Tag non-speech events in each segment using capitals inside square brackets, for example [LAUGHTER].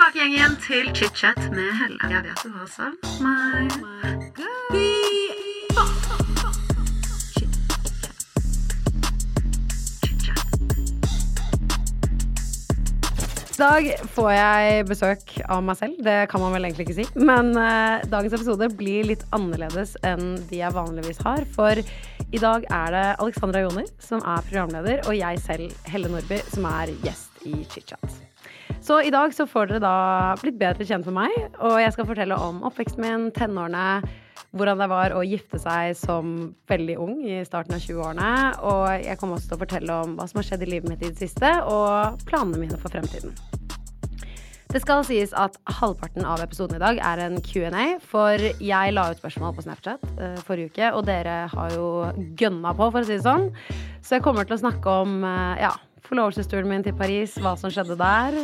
tilbake igjen, igjen til chit-chat med Helle. Jeg vet du har savn meg. I dag får jeg besøk av meg selv. Det kan man vel egentlig ikke si. Men eh, dagens episode blir litt annerledes enn de jeg vanligvis har. For i dag er det Alexandra Joner som er programleder, og jeg selv, Helle Nordby, som er gjest i ChitChat. Så i dag så får dere da blitt bedre kjent med meg, og jeg skal fortelle om oppveksten min, tenårene, hvordan det var å gifte seg som veldig ung i starten av 20-årene. Og jeg kommer også til å fortelle om hva som har skjedd i livet mitt i det siste, og planene mine for fremtiden. Det skal sies at halvparten av episoden i dag er en Q&A, for jeg la ut spørsmål på Snapchat uh, forrige uke, og dere har jo gønna på, for å si det sånn. Så jeg kommer til å snakke om uh, ja, forlovelsesturen min til Paris, hva som skjedde der,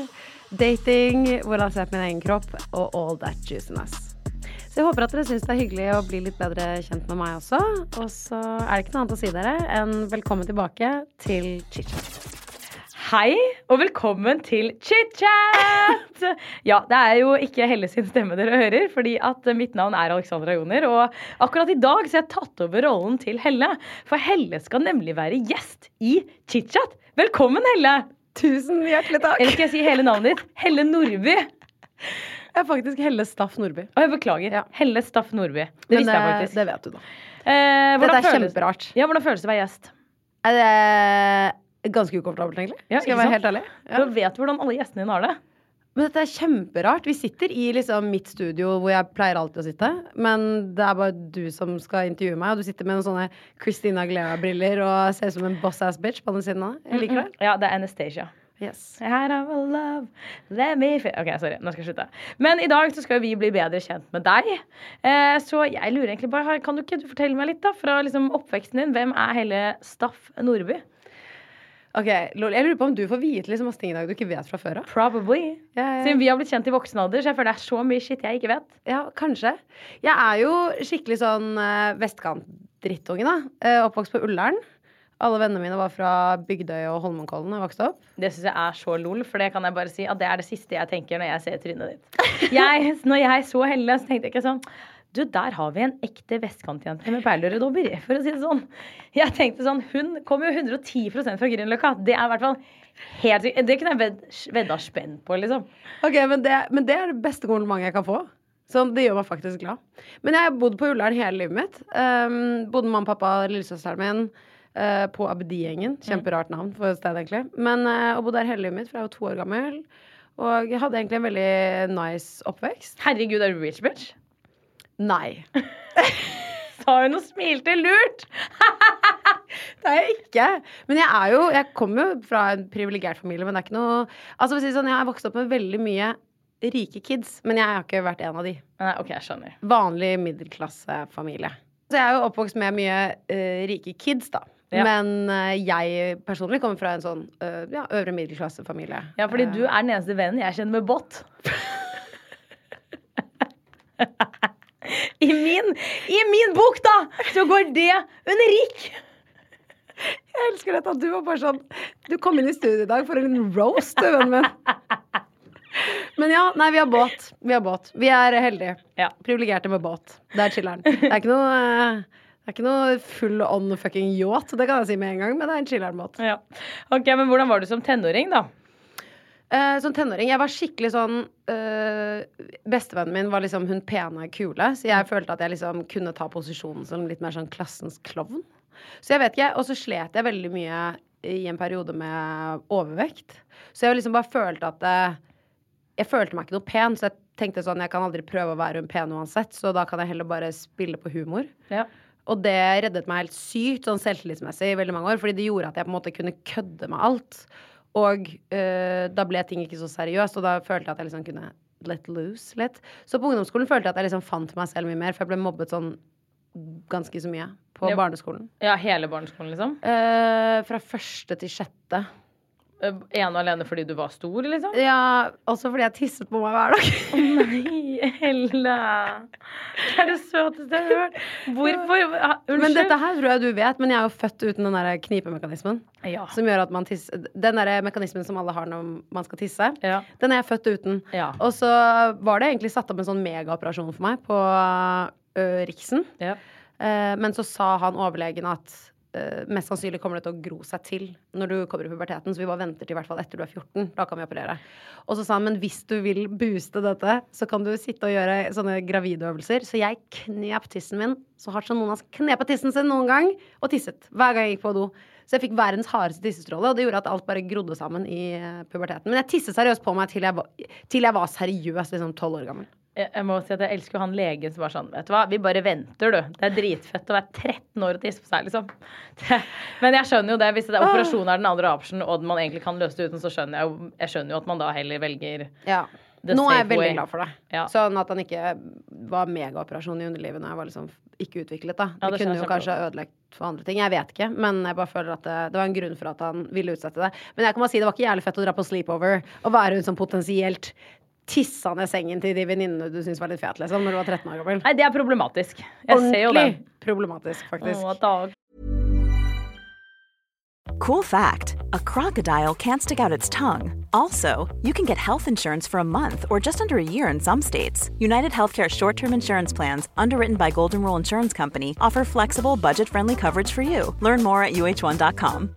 dating, hvordan jeg ser på min egen kropp, og all that juiciness. Så jeg håper at dere syns det er hyggelig å bli litt bedre kjent med meg også. Og så er det ikke noe annet å si dere enn velkommen tilbake til chit-chat. Hei, og velkommen til chit-chat! Ja, det er jo ikke Helle sin stemme dere hører, fordi at mitt navn er Alexandra Joner. Og akkurat i dag så har jeg tatt over rollen til Helle, for Helle skal nemlig være gjest i chit-chat. Velkommen, Helle! Tusen hjertelig takk. Eller skal jeg si hele navnet ditt? Helle Nordby. Jeg er faktisk Helle Staff Nordby. Å, jeg beklager. Ja. Helle Staff Nordby. Det Men visste jeg faktisk. det vet du, da. Eh, Dette er føles- kjemperart. Ja, hvordan føles det å være gjest? Er det ganske ukomfortabelt, egentlig? Ja, Skal jeg være sant? helt ærlig? Ja. Du vet hvordan alle gjestene dine har det. Men dette er kjemperart. Vi sitter i liksom mitt studio hvor jeg pleier alltid å sitte. Men det er bare du som skal intervjue meg, og du sitter med noen sånne Christina Glea-briller og ser ut som en boss-ass bitch på den siden av deg. Jeg liker det. Ja, det er Anastacia. Yes. Love, let me feel Ok, sorry, nå skal jeg slutte. Men i dag så skal vi bli bedre kjent med deg. Eh, så jeg lurer egentlig bare, kan du ikke du fortelle meg litt da, fra liksom oppveksten din? Hvem er hele Staff Nordby? Ok, lol. Jeg lurer på om du får vite liksom masse ting i dag du ikke vet fra før av. Probably. Jeg- Siden vi har blitt kjent i voksen alder, så jeg føler det er så mye shit jeg ikke vet. Ja, kanskje. Jeg er jo skikkelig sånn uh, vestkant-drittunge, da. Uh, oppvokst på Ullern. Alle vennene mine var fra Bygdøy og Holmenkollen jeg vokste opp. Det syns jeg er så lol, for det kan jeg bare si at det er det siste jeg tenker når jeg ser trynet ditt. Jeg, når jeg så Helle, så tenkte jeg ikke sånn Du, der har vi en ekte vestkantjente med perlerødobber, for å si det sånn. Jeg tenkte sånn Hun kommer jo 110% fra Grünerløkka. Det er i hvert fall helt sikkert Det kunne jeg ved- vedda spenn på, liksom. Ok, men det, men det er det beste komplimentet jeg kan få. Så det gjør meg faktisk glad. Men jeg har bodd på Ullern hele livet mitt. Um, bodde med mamma, pappa, lillesøsteren min. uh, på Abdi-gjengen. Kjemperart navn for et sted, egentlig. Men uh, og bodde der hele livet mitt, for jeg var to år gammel. Og jeg hadde egentlig en veldig nice oppvekst. Herregud, er du rich bitch? Nei. [LAUGHS] Sa hun og smilte lurt. [LAUGHS] Det er jeg ikke. Men jeg er jo Jeg kommer jo fra en privilegert familie, men det er ikke noe Altså si sånn, Jeg har vokst opp med veldig mye rike kids, men jeg har ikke vært en av de. Nei, OK, jeg skjønner. Vanlig middelklassefamilie. Så jeg er jo oppvokst med mye uh, rike kids, da. Ja. Men uh, jeg personlig kommer fra en sånn uh, ja, øvre middelklassefamilie. Ja, fordi du er den eneste vennen jeg kjenner med båt. [LAUGHS] I min, I min bok, da, så går det under rik. Jeg elsker dette at du var bare sånn Du kom inn i studio i dag for en roast, vennen min. Men ja, nei, vi har båt. Vi har båt. Vi er heldige. Ja. Privilegerte med båt. Det er chiller'n. Det er ikke noe det er ikke noe full on fucking yacht, det kan jeg si med en gang, men det er en chiller'n båt. Ja. Ok, Men hvordan var du som tenåring, da? Eh, som tenåring, jeg var skikkelig sånn uh, Bestevennen min var liksom hun pene, kule, så jeg følte at jeg liksom kunne ta posisjonen som litt mer sånn klassens klovn. Så jeg vet ikke, og så slet jeg veldig mye i en periode med overvekt. Så jeg liksom bare følte at uh, Jeg følte meg ikke noe pen, så jeg tenkte sånn Jeg kan aldri prøve å være hun pen uansett, så da kan jeg heller bare spille på humor. Ja. Og det reddet meg helt sykt sånn selvtillitsmessig i veldig mange år, fordi det gjorde at jeg på en måte kunne kødde med alt. Og øh, da ble ting ikke så seriøst, og da følte jeg at jeg liksom kunne let loose litt. Så på ungdomsskolen følte jeg at jeg liksom fant meg selv mye mer, for jeg ble mobbet sånn ganske så mye på Ja. barneskolen. ja, hele barneskolen, liksom? Eh, fra første til sjette. Eh, Ene og alene fordi du var stor, liksom? Ja, også fordi jeg tisset på meg hver dag. Nei, Helle. Det er det søteste jeg har hørt. Hvorfor unnskyld. Men dette her tror jeg du vet, men jeg er jo født uten den der knipemekanismen. Ja. Som gjør at man tisser Den der mekanismen som alle har når man skal tisse. Ja. Den er jeg født uten. Ja. Og så var det egentlig satt opp en sånn megaoperasjon for meg på uh, Riksen. Ja. Uh, men så sa han overlegen at mest sannsynlig kommer det til å gro seg til når du kommer i puberteten, så vi bare venter til i hvert fall etter du er 14. Da kan vi operere. Og så sa han men hvis du vil booste dette, så kan du sitte og gjøre sånne gravidøvelser. Så jeg knep tissen min så hardt som noen har knepet tissen sin noen gang, og tisset hver gang jeg gikk på do. Så jeg fikk verdens hardeste tissestråle, og det gjorde at alt bare grodde sammen i eh, puberteten. Men jeg tisset seriøst på meg til jeg var, til jeg var seriøst liksom tolv år gammel. Jeg, må si at jeg elsker jo han legen som var sånn Vet du hva, vi bare venter, du. Det er dritfett å være 13 år og tisse på seg, liksom. Det, [LAUGHS] men jeg skjønner jo det. Hvis det er operasjon er den andre option, og man egentlig kan løse det uten, så skjønner jeg jo, jeg skjønner jo at man da heller velger Ja. Nå er jeg veldig way. glad for det. Ja. Sånn at han ikke var megaoperasjon i underlivet når jeg var liksom ikke utviklet. da Ja, Det det kunne jo kanskje kanskje ødelagt for andre ting. Jeg vet ikke, men jeg bare føler at det, det var en grunn for at han ville utsette det. Men jeg kan bare si det var ikke jævlig fett å dra på sleepover og være hun som potensielt tissa ned sengen til de venninnene du syntes var litt fet, liksom, når du var 13 år gammel. Nei, det er problematisk. Jeg ser jo det. Ordentlig problematisk, faktisk. Å, dag. Cool fact a crocodile can't stick out its tongue. Also, you can get health insurance for a month or just under a year in some states. United Healthcare short term insurance plans, underwritten by Golden Rule Insurance Company, offer flexible, budget friendly coverage for you. Learn more at uh1.com.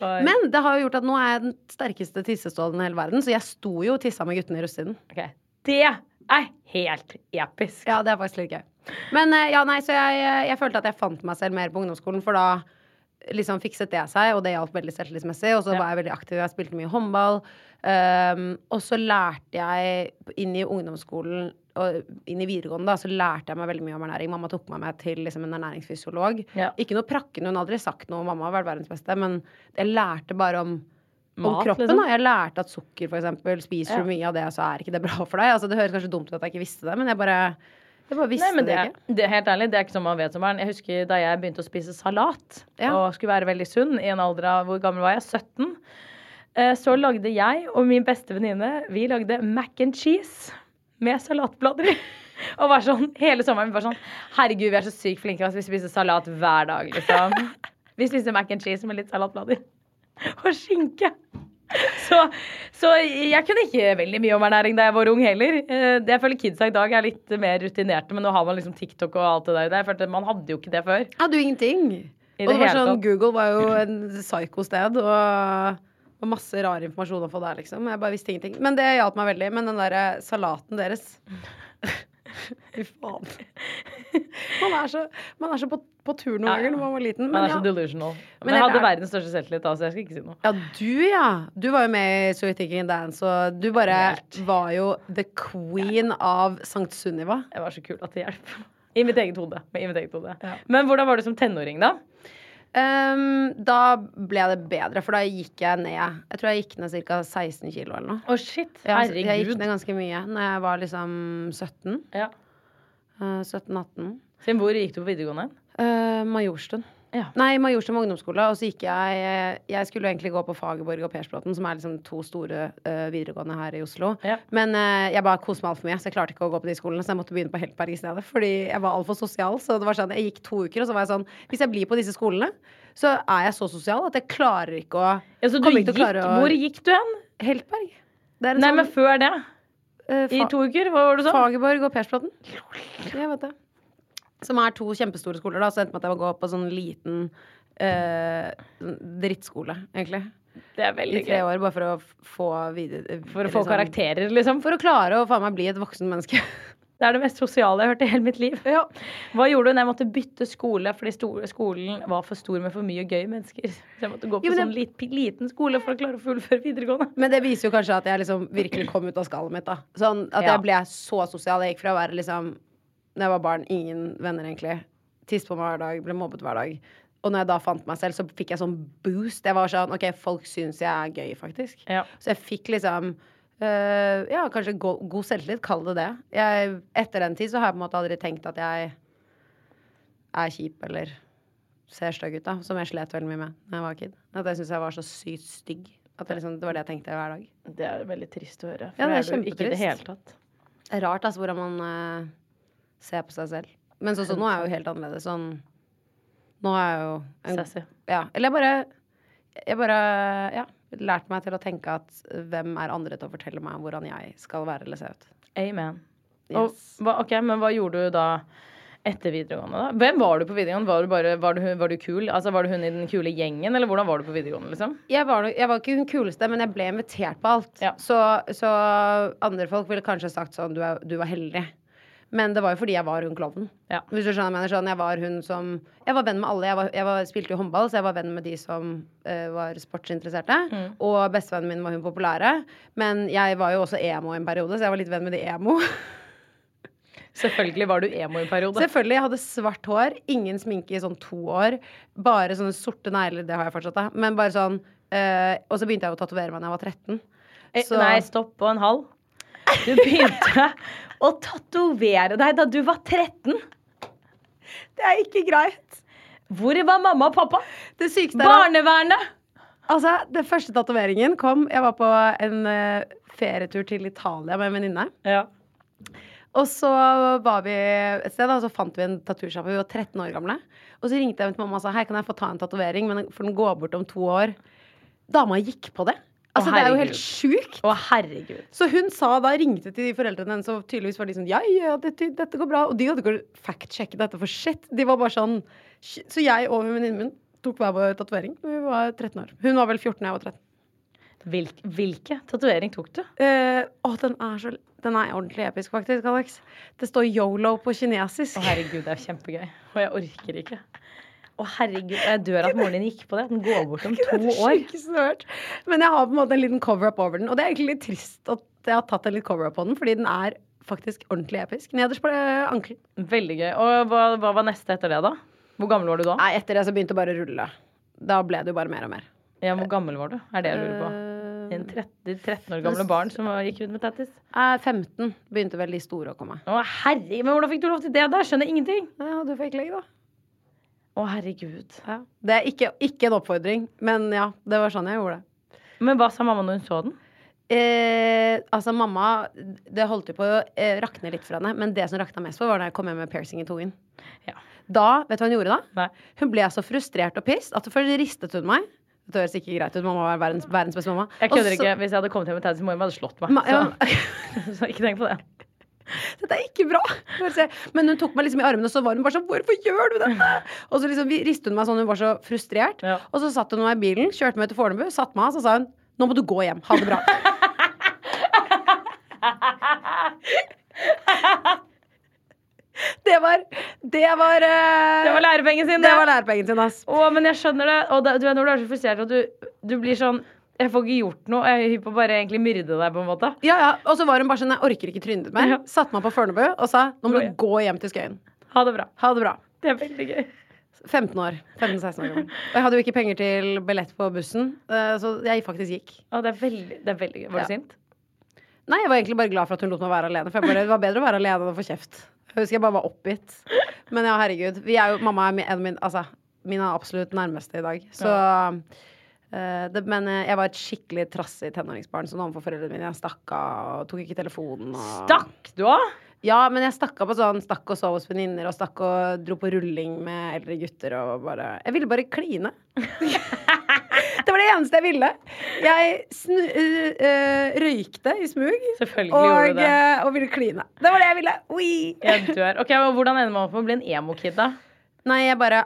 Bare- Men det har jo gjort at nå er jeg den sterkeste tissestålen i hele verden, så jeg sto jo og tissa med guttene i russetiden. Okay. Det er helt episk. Ja, det er faktisk litt gøy. Men eh, ja, nei, så jeg, jeg følte at jeg fant meg selv mer på ungdomsskolen, for da liksom fikset det seg, og det hjalp veldig selvtillitsmessig. Og så Ja. var jeg veldig aktiv, jeg spilte mye håndball. Um, og så lærte jeg inn i ungdomsskolen og inn i videregående, da, så lærte jeg meg veldig mye om ernæring. Mamma tok meg med til liksom, en ernæringsfysiolog. Ja. Ikke noe prakkende, hun har aldri sagt noe, mamma har vært verdens beste, men jeg lærte bare om om kroppen. liksom. Da. Jeg lærte at sukker, for eksempel, spiser Ja. du mye av det, så er ikke det bra for deg. Altså, det høres kanskje dumt ut at jeg ikke visste det, men jeg bare, jeg bare visste Nei, men det, det, ikke. det er helt ærlig, det er ikke som man vet som barn. Jeg husker da jeg begynte å spise salat Ja. og skulle være veldig sunn i en alder av Hvor gammel var jeg? 17. Eh, Så lagde jeg og min beste venninne Vi lagde mac and cheese med salatblader i. Og var sånn hele sommeren vi var sånn Herregud, vi er så sykt flinke. Vi spiser salat hver dag, liksom. Vi spiser mac and cheese med litt salatblader. Og skinke. Så, så jeg kunne ikke veldig mye om ernæring da jeg var ung heller. Eh, Det jeg føler kidsa i dag er litt mer rutinerte, men nå har man liksom TikTok og alt det der. Jeg følte Man hadde jo ikke det før. Hadde jo ingenting. Og det var sånn. Google var jo en psyko-sted, og, og masse rar informasjon å få der, liksom. Jeg bare visste ingenting. Men det hjalp meg veldig. Men den derre salaten deres [LAUGHS] Fy faen. Man er så, man er så på, på tur noen Ja, ja. ganger når man var liten. Man er er så delusional. Men, Men jeg hadde er... verdens største selvtillit da, så jeg skal ikke si noe. ja, du ja. Du var jo med i So You Thinking Dance, og du bare var jo the queen av Sankt Sunniva. Jeg var så kul at det hjalp. I mitt eget hode. I mitt eget hode. Men hvordan var du som tenåring, da? Ehm, da ble det bedre, for da gikk jeg ned. Jeg tror jeg gikk ned ca. 16 kilo eller noe. Oh, shit. herregud jeg gikk ned ganske mye Når jeg var liksom 17. Ja. Uh, 17-18. Siden hvor gikk du på videregående? Uh, Majorstuen. Ja. Nei, Majorstuen ungdomsskole, og så gikk jeg eh, Jeg skulle egentlig gå på Fagerborg og Persbråten, som er liksom to store uh, videregående her i Oslo. Ja. Men uh, jeg bare koste meg altfor mye, så jeg klarte ikke å gå på de skolene. Så jeg måtte begynne på Heltberg i stedet. Fordi jeg var altfor sosial. Så det var sånn, jeg gikk to uker, og så var jeg sånn Hvis jeg blir på disse skolene, så er jeg så sosial at jeg klarer ikke å Ja, så du gikk, å Hvor gikk du hen? Heltberg. Er Nei, sånn, men før det. Uh, I to uker? Hva var det sånn? Fagerborg og Persbråten. Jeg vet det. Som er to kjempestore skoler, da. Så endte med at jeg må gå på sånn liten eh, drittskole, egentlig. Det er veldig I tre år, bare for å få videre For å få sånn- karakterer, liksom. For å klare å faen meg bli et voksen menneske. [LAUGHS] Det er det mest sosiale jeg har hørt i hele mitt liv. Hva gjorde du når jeg måtte bytte skole fordi skolen var for stor med for mye gøy mennesker? [LAUGHS] Så jeg måtte gå på Jo, det... sånn lit, liten skole for å klare å fullføre videregående. Men det viser jo kanskje at jeg liksom virkelig kom ut av skallet mitt. da Sånn At Ja. jeg ble så sosial. Jeg gikk fra å være liksom Når jeg var barn, ingen venner egentlig. Tisse på meg hver dag, ble mobbet hver dag. Og når jeg da fant meg selv, så fikk jeg sånn boost. Jeg var sånn OK, folk syns jeg er gøy, faktisk. Ja. Så jeg fikk liksom øh, Ja, kanskje go god selvtillit. Kall det det. Jeg, etter den tid så har jeg på en måte aldri tenkt at jeg er kjip eller ser stygg ut, da. Som jeg slet veldig mye med da jeg var kid. At jeg syntes jeg var så sykt stygg. At det, liksom, det var det jeg tenkte hver dag. Det er veldig trist å høre. For Ja, det er du ikke i det hele tatt. Det er rart altså hvordan man øh, ser på seg selv. Men sånn som nå er jeg jo helt annerledes. Sånn Nå er jeg jo en, Sassy. Ja. Eller jeg bare Jeg bare Ja. Lært meg til å tenke at hvem er andre til å fortelle meg hvordan jeg skal være eller se ut. Amen. Yes. Og, ok, Men hva gjorde du da etter videregående? da? Hvem var du på videregående? Var du, bare, var du, var du kul? Altså, var du hun i den kule gjengen, eller hvordan var du på videregående? liksom? Jeg var, jeg var ikke hun kuleste, men jeg ble invitert på alt. Ja. Så, så andre folk ville kanskje sagt sånn du, er, du var heldig. Men det var jo fordi jeg var hun klovnen. Ja. Hvis du skjønner mener sånn, Jeg var hun som Jeg var venn med alle. Jeg, var, jeg var, spilte jo håndball, så jeg var venn med de som uh, var sportsinteresserte. Mm. Og bestevennen min var hun populære. Men jeg var jo også emo en periode, så jeg var litt venn med de emo. [LAUGHS] Selvfølgelig var du emo i en periode. Selvfølgelig. Jeg hadde svart hår, ingen sminke i sånn to år. Bare sånne sorte negler, det har jeg fortsatt, da. Men bare sånn uh, Og så begynte jeg å tatovere meg da jeg var 13. Eh, Så- Nei, stopp på en halv. Du begynte [LAUGHS] å tatovere deg da du var 13. Det er ikke greit. Hvor var mamma og pappa? Det sykeste er Barnevernet! Altså, den første tatoveringen kom Jeg var på en eh, ferietur til Italia med en venninne. Ja. Og så var vi et sted, og så fant vi en tatoversjappe. Vi var 13 år gamle. Og så ringte jeg til mamma og sa hei, kan jeg få ta en tatovering, men for den går bort om to år. Dama gikk på det. Altså, Å, det er jo helt sjukt. Å, herregud. Så hun sa da, ringte til foreldrene hennes, og tydeligvis var de sånn Ja, ja, dette, dette går bra. Og de hadde ikke fact-sjekket dette for shit. De var bare sånn Så jeg og venninnen min tok hver vår tatovering. Vi var 13 år. Hun var vel 14, jeg var 13. Hvilk, hvilke tatovering tok du? Eh, å, den er så Den er ordentlig episk, faktisk, Alex. Det står yolo på kinesisk. Å, herregud, det er kjempegøy. Og jeg orker ikke. Å, herregud, jeg dør at moren din gikk på det. Den går bort om to år. jeg. Men jeg har på en måte en liten cover-up over den. Og det er egentlig litt trist at jeg har tatt en litt cover-up på den, fordi den er faktisk ordentlig episk. Nederst på eh, ankelen. Veldig gøy. Og hva, hva var neste etter det, da? Hvor gammel var du da? Nei, etter det så begynte det bare å rulle. Da ble det jo bare mer og mer. Ja, Hvor gammel var du? Er det jeg lurer på. Eh, En 13, 13 år gamle barn som gikk rundt med tattis? eh, 15 begynte vel de store å komme. Å, herregud, Men hvordan fikk du lov til det? der? skjønner jeg ingenting. Ja, du fikk legge, da. Å, herregud. Ja. Det er ikke, ikke en oppfordring, men ja, det var sånn jeg gjorde det. Men hva sa mamma når hun så den? Eh, altså, mamma Det holdt jo på å eh, rakne litt for henne, men det som rakna mest for, var da jeg kom hjem med piercing i tungen. Ja. Da, vet du hva hun gjorde da? Nei. Hun ble så frustrert og pissed at først ristet hun meg. Det høres ikke greit ut. Mamma var verdens, verdens beste mamma. Jeg kødder ikke. Hvis jeg hadde kommet hjem med tattis, må hun hadde slått meg. Ma, ja, Så, [LAUGHS] så ikke tenk på det. Dette er ikke bra! Men hun tok meg liksom i armene, og så var hun bare sånn Hvorfor gjør du dette? Og så liksom vi- ristet hun meg sånn, hun var så frustrert. Ja. Og så satt hun meg i bilen, kjørte meg til Fornebu, satte meg av, så sa hun Nå må du gå hjem. Ha det bra. Det var Det var uh, Det var lærepengen sin, Det var lærepengen sin, ass. Å, men jeg skjønner det. Og da, du vet når du er så frustrert at du, du blir sånn Jeg får ikke gjort noe. Jeg er hypp på bare egentlig myrde deg, på en måte. Ja, ja. Og så var hun bare sånn Jeg orker ikke trynet ditt mer. Ja. Satte meg på Fornebu og sa nå må du gå hjem til Skøyen. Ha det bra. Ha det bra. Det er veldig gøy. 15 år. 15-16 år gammel. Og jeg hadde jo ikke penger til billett på bussen, eh, så jeg faktisk gikk. Å, det, er veldig, det er veldig gøy. Var Ja. du sint? Nei, jeg var egentlig bare glad for at hun lot meg være alene. For bare, det var bedre å være alene enn å få kjeft. Jeg husker jeg bare var oppgitt. Men ja, herregud. Vi er jo, mamma er mi- en av mine Altså, absolutt nærmeste i dag. Så eh, det, Men eh, jeg var et skikkelig trassig tenåringsbarn sånn overfor foreldrene mine. Jeg stakk av og tok ikke telefonen. Og... Stakk du av? Ja, men jeg stakk av på sånn Stakk og sov hos venninner og stakk og dro på rulling med eldre gutter og bare Jeg ville bare kline. [LAUGHS] det var det eneste jeg ville. Jeg snu, uh, uh, røykte i smug Selvfølgelig gjorde og, øh, og ville kline. Det var det jeg ville. Oi. Jeg dør. Ok, Hvordan ender man opp med å bli en emo-kid, da? Nei, jeg bare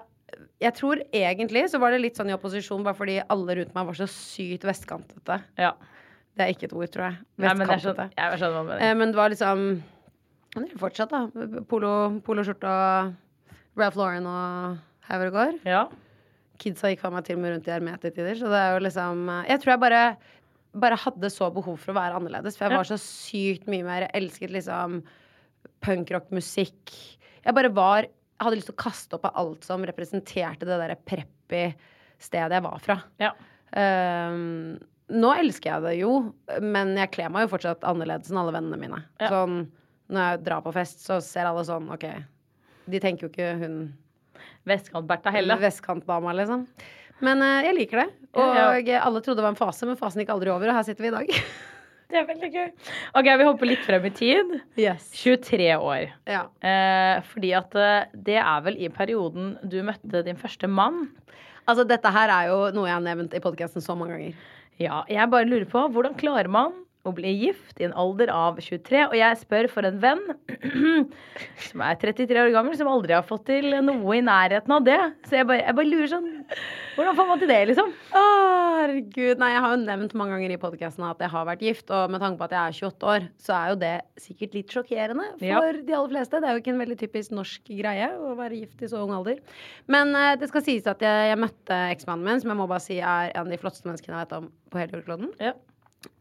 Jeg tror egentlig så var det litt sånn i opposisjon bare fordi alle rundt meg var så sykt vestkantete. Ja. Det er ikke et ord, tror jeg. Nei, men Vestkantete. sånn, jeg skjønner du mener. Eh, men det var liksom Det er fortsatt, da. Polo, poloskjorte og Ralph Lauren og går. Ja. Kidsa gikk faen meg til og med rundt i Hermet til tider. Så det er jo liksom eh, Jeg tror jeg bare bare hadde så behov for å være annerledes. For jeg Ja. var så sykt mye mer Jeg elsket liksom punkrock-musikk. Jeg bare var Hadde lyst til å kaste opp av alt som representerte det derre preppy stedet jeg var fra. ja. Um, nå elsker jeg det jo, men jeg kler meg jo fortsatt annerledes enn alle vennene mine. Ja. Sånn, når jeg drar på fest, så ser alle sånn OK. De tenker jo ikke hun Vestkant-Bertha Helle. vestkantdama, liksom. Men uh, jeg liker det. Ja, Og alle trodde det var en fase, men fasen gikk aldri over, og her sitter vi i dag. [LAUGHS] Det er veldig gøy. Ok, Vi hopper litt frem i tid. Yes. 23 år. Ja. Eh, fordi at eh, det er vel i perioden du møtte din første mann. Altså, dette her er jo noe jeg har nevnt i podkasten så mange ganger. Ja, jeg bare lurer på hvordan klarer man å bli gift i en alder av 23? Og jeg spør for en venn [CLEARS THROAT] som er 33 år gammel, som aldri har fått til noe i nærheten av det. Så jeg bare, jeg bare lurer sånn Hvordan får man til det, liksom? Å, herregud. Nei, jeg har jo nevnt mange ganger i podkasten at jeg har vært gift, og med tanke på at jeg er 28 år, så er jo det sikkert litt sjokkerende for Ja. de aller fleste. Det er jo ikke en veldig typisk norsk greie å være gift i så ung alder. Men eh, det skal sies at jeg, jeg møtte eksmannen min, som jeg må bare si er en av de flotteste menneskene jeg vet om på hele jordkloden. Ja.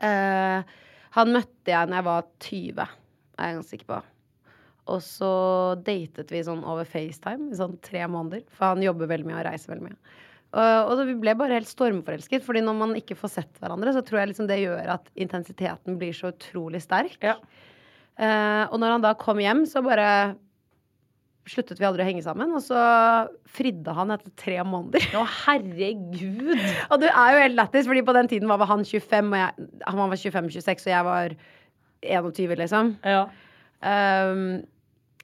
Eh, han møtte jeg når jeg var 20, er jeg ganske sikker på. Og så datet vi sånn over FaceTime i sånn tre måneder. For han jobber veldig mye og reiser veldig mye. Og, og vi ble bare helt stormforelsket. Fordi når man ikke får sett hverandre, så tror jeg liksom det gjør at intensiteten blir så utrolig sterk. Ja. Eh, og når han da kom hjem, så bare sluttet vi aldri å henge sammen. Og så fridde han etter tre måneder. Å, herregud! [LAUGHS] Og det er jo helt lættis, fordi på den tiden var han 25, og jeg, han var 25-26, og jeg var 21, liksom. Ja. Um,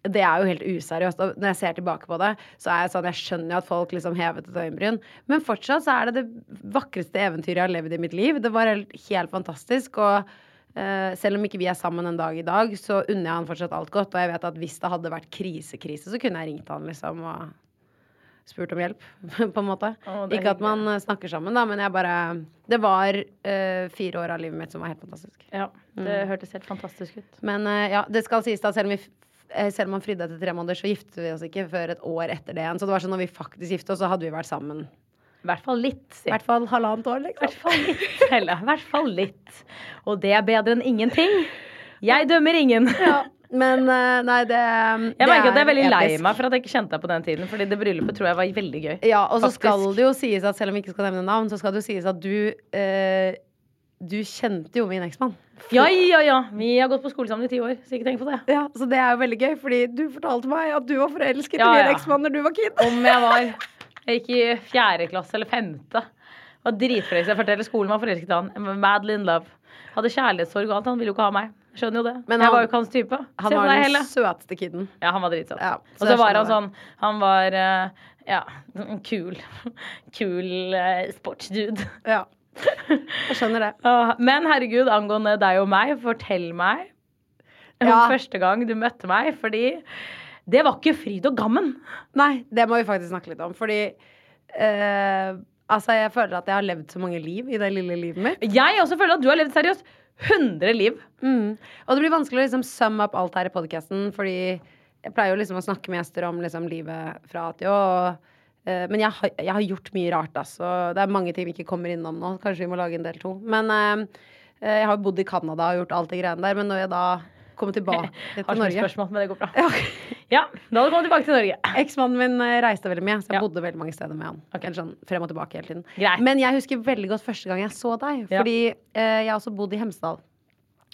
det er jo helt useriøst. Og når jeg ser tilbake på det, så er jeg sånn Jeg skjønner jo at folk liksom hevet et øyenbryn, men fortsatt så er det det vakreste eventyret jeg har levd i mitt liv. Det var helt, helt fantastisk. Og selv om ikke vi er sammen en dag i dag, så unner jeg han fortsatt alt godt. Og jeg vet at hvis det hadde vært krise-krise, så kunne jeg ringt han liksom og spurt om hjelp, [LAUGHS] på en måte. Å, ikke at man eh, snakker sammen, da, men jeg bare Det var uh, fire år av livet mitt som var helt fantastisk. ja. Det hørtes helt fantastisk ut. Men uh, ja, det skal sies da, selv om, vi, eh, selv om han fridde etter tre måneder, så giftet vi oss ikke før et år etter det igjen. Så det var sånn når vi faktisk giftet oss, så hadde vi vært sammen. I hvert fall litt. I hvert fall halvannet år, I liksom. hvert fall litt, Eller, I hvert fall litt. Og det er bedre enn ingenting. Jeg dømmer ingen. Ja, men eh, nei, det Jeg merker at jeg er veldig lei meg for at jeg ikke kjente deg på den tiden. Fordi det bryllupet tror jeg var veldig gøy. Ja, og så Faktisk. skal det jo sies at selv om vi ikke skal nevne navn, så skal det jo sies at du eh, Du kjente jo min eksmann. Ja, ja, ja. Vi har gått på skole sammen i ti år, så ikke tenk på det. Ja, Så det er jo veldig gøy, fordi du fortalte meg at du var forelsket Ja, i min ja. eksmann når du var kid. Om jeg var Jeg gikk i fjerde klasse eller femte. Var dritforelsket. Jeg forteller skolen var forelsket i han. Madly in love. Hadde kjærlighetssorg og alt. Han ville jo ikke ha meg. Skjønner jo det. Men jeg var jo ikke hans type. Han var den hele. søteste kiden. Ja, han var dritsøt. Ja, og så var han sånn Han var ja, ja, kul. [LAUGHS] Kul uh, sportsdude. Ja. [LAUGHS] Jeg skjønner det. Men herregud, angående deg og meg, fortell meg om Ja. første gang du møtte meg, fordi det var ikke fryd og gammen. Nei, det må vi faktisk snakke litt om. Fordi eh, Altså, jeg føler at jeg har levd så mange liv i det lille livet mitt. Jeg også føler at du har levd seriøst 100 liv. Mm. Og det blir vanskelig å liksom sum up alt her i podkasten, fordi jeg pleier jo liksom å snakke med gjester om liksom livet fra A til Å. eh, men jeg har, jeg har gjort mye rart, altså. Det er mange ting vi ikke kommer innom nå. Kanskje vi må lage en del to. Men eh, eh, jeg har jo bodd i Canada og gjort alt det greiene der. Men når jeg da kommer tilbake [LAUGHS] til ikke Har Norge spørsmål, men det går bra. ja, [LAUGHS] Ja, da hadde du kommet tilbake til Norge. [LAUGHS] Eksmannen min eh, reiste veldig mye, så jeg Ja. bodde veldig mange steder med han. Eller sånn frem og tilbake hele tiden. Greit. Men jeg husker veldig godt første gang jeg så deg. Ja. Fordi eh, jeg har også bodd i Hemsedal.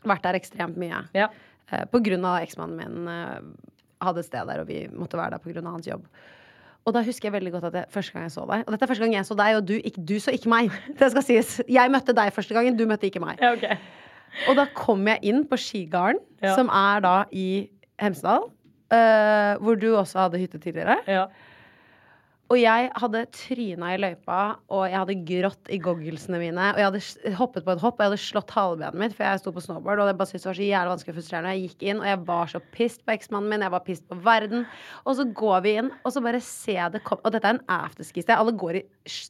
Vært der ekstremt mye. Ja. Eh, på grunn av eksmannen min eh, hadde et sted der, og vi måtte være der på grunn av hans jobb. Og da husker jeg veldig godt at jeg, første gang jeg så deg Og dette er første gang jeg så deg, og du, ikke, du så ikke meg. Det skal sies. Jeg møtte deg første gangen, du møtte ikke meg. Ja, ok. Og da kom jeg inn på Skigarden, Ja. som er da i Hemsedal. Uh, hvor du også hadde hytte tidligere. Ja. Og jeg hadde tryna i løypa, og jeg hadde grått i gogglesene mine. Og jeg hadde hoppet på et hopp, og jeg hadde slått halebenet mitt, for jeg sto på snowboard. Og jeg bare syntes det var så jævlig vanskelig og frustrerende. Jeg gikk inn, og jeg var så pissed på eksmannen min. Jeg var pissed på verden. Og så går vi inn, og så bare ser jeg det kom Og dette er en afterski-sted. Alle går i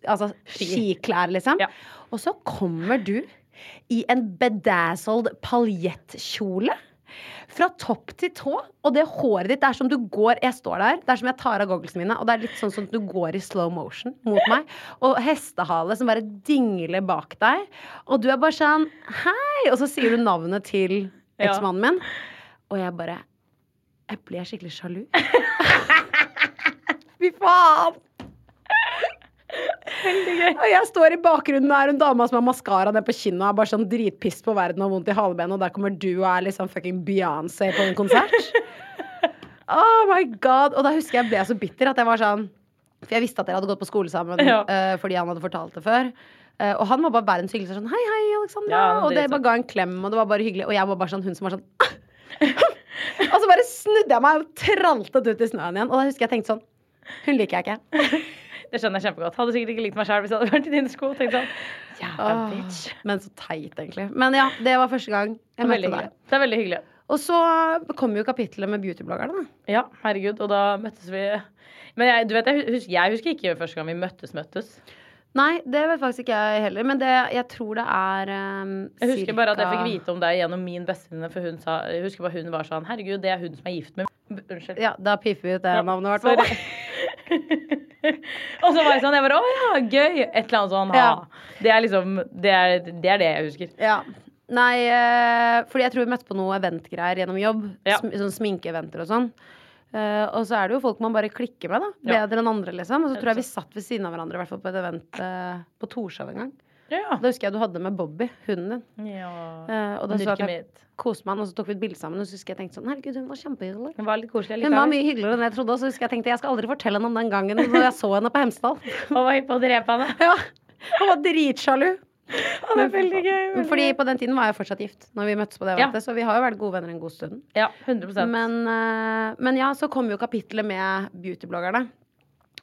altså, skiklær, liksom. Ja. Og så kommer du i en bedazzled paljettkjole. Fra topp til tå. Og det håret ditt det er som du går Jeg står der. Det er som jeg tar av gogglesene mine, og det er litt sånn som du går i slow motion mot meg. Og hestehale som bare dingler bak deg. Og du er bare sånn Hei! Og så sier du navnet til eksmannen min. Og jeg bare Jeg blir skikkelig sjalu. [LAUGHS] Fy faen! Og jeg står i bakgrunnen og er en dame som har maskara ned på kinnet og er bare sånn dritpiss på verden og vondt i halebenet, og der kommer du og er liksom fucking Beyoncé på en konsert. [LAUGHS] Oh my god. Og da husker jeg ble så bitter at jeg var sånn For jeg visste at dere hadde gått på skole sammen Ja. uh, fordi han hadde fortalt det før. Uh, og han var bare verdens hyggeligste sånn Hei, hei, Alexandra. Ja, og det bare ga en klem, og det var bare hyggelig. Og jeg var bare sånn hun som var sånn [LAUGHS] Og så bare snudde jeg meg og traltet ut i snøen igjen. Og da husker jeg tenkte sånn Hun liker jeg ikke. Det skjønner jeg kjempegodt. Hadde sikkert ikke likt meg sjøl hvis jeg hadde vært i dine sko. Tenkt sånn, Jævla Åh, bitch. Men så teit, egentlig. Men ja, det var første gang jeg møtte deg. Det er veldig hyggelig. Og så kom jo kapittelet med beautybloggerne. Ja, herregud. Og da møttes vi Men jeg, du vet, jeg, husker, jeg husker ikke første gang vi møttes, møttes. Nei, det vet faktisk ikke jeg heller. Men det, jeg tror det er um, Jeg husker bare at jeg fikk vite om deg gjennom min bestevenninne, for hun sa Jeg husker bare hun var sånn Herregud, det er hun som er gift med Unnskyld. Ja, da piffer vi ut det Ja, navnet, i hvert fall. [LAUGHS] og så var jeg sånn Jeg bare Å ja, gøy. Et eller annet sånn. Ja. Det er liksom det er, det er det jeg husker. Ja. Nei, eh, fordi jeg tror vi møtte på noe eventgreier gjennom jobb. Ja. Sm sånn sminkeeventer og sånn. Eh, og så er det jo folk man bare klikker med, da. Bedre enn andre, liksom. Og så tror jeg vi satt ved siden av hverandre, i hvert fall på et event eh, på Torshov en gang. Ja. Da husker jeg du hadde med Bobby, hunden din. ja. Eh, og da så jeg koste meg, og så tok vi et bilde sammen. Og så husker jeg tenkte sånn Herregud, hun var kjempehyggelig. Hun var litt koselig Hun var mye hyggeligere enn jeg trodde. Og så husker jeg tenkte jeg skal aldri fortelle henne om den gangen når jeg så henne på Hemsedal. [LAUGHS] Hun var hypp på å drepe henne. Ja, Hun var dritsjalu. det er veldig gøy. veldig Fordi på den tiden var jeg fortsatt gift Når vi møttes på det Ja. så vi har jo vært gode venner en god stund. Ja, 100 Men, eh, men ja, så kom jo kapittelet med beautybloggerne.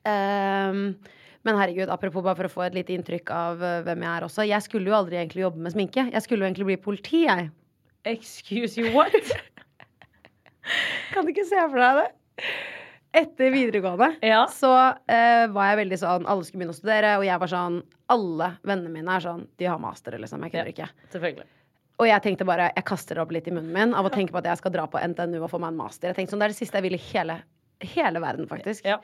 Ehm, men herregud, apropos bare for å få et lite inntrykk av eh, hvem jeg er også. Jeg skulle jo aldri egentlig jobbe med sminke. Jeg skulle jo egentlig bli politi, jeg. Excuse you, what? [LAUGHS] Kan du ikke se for deg det? Etter videregående Ja. så uh, var jeg veldig sånn Alle skulle begynne å studere, og jeg var sånn Alle vennene mine er sånn De har master, liksom. Jeg kødder ikke. Selvfølgelig. Og jeg tenkte bare Jeg kaster det opp litt i munnen min av å tenke på at jeg skal dra på NTNU og få meg en master. Jeg tenkte sånn, Det er det siste jeg vil i hele, hele verden, faktisk. Ja.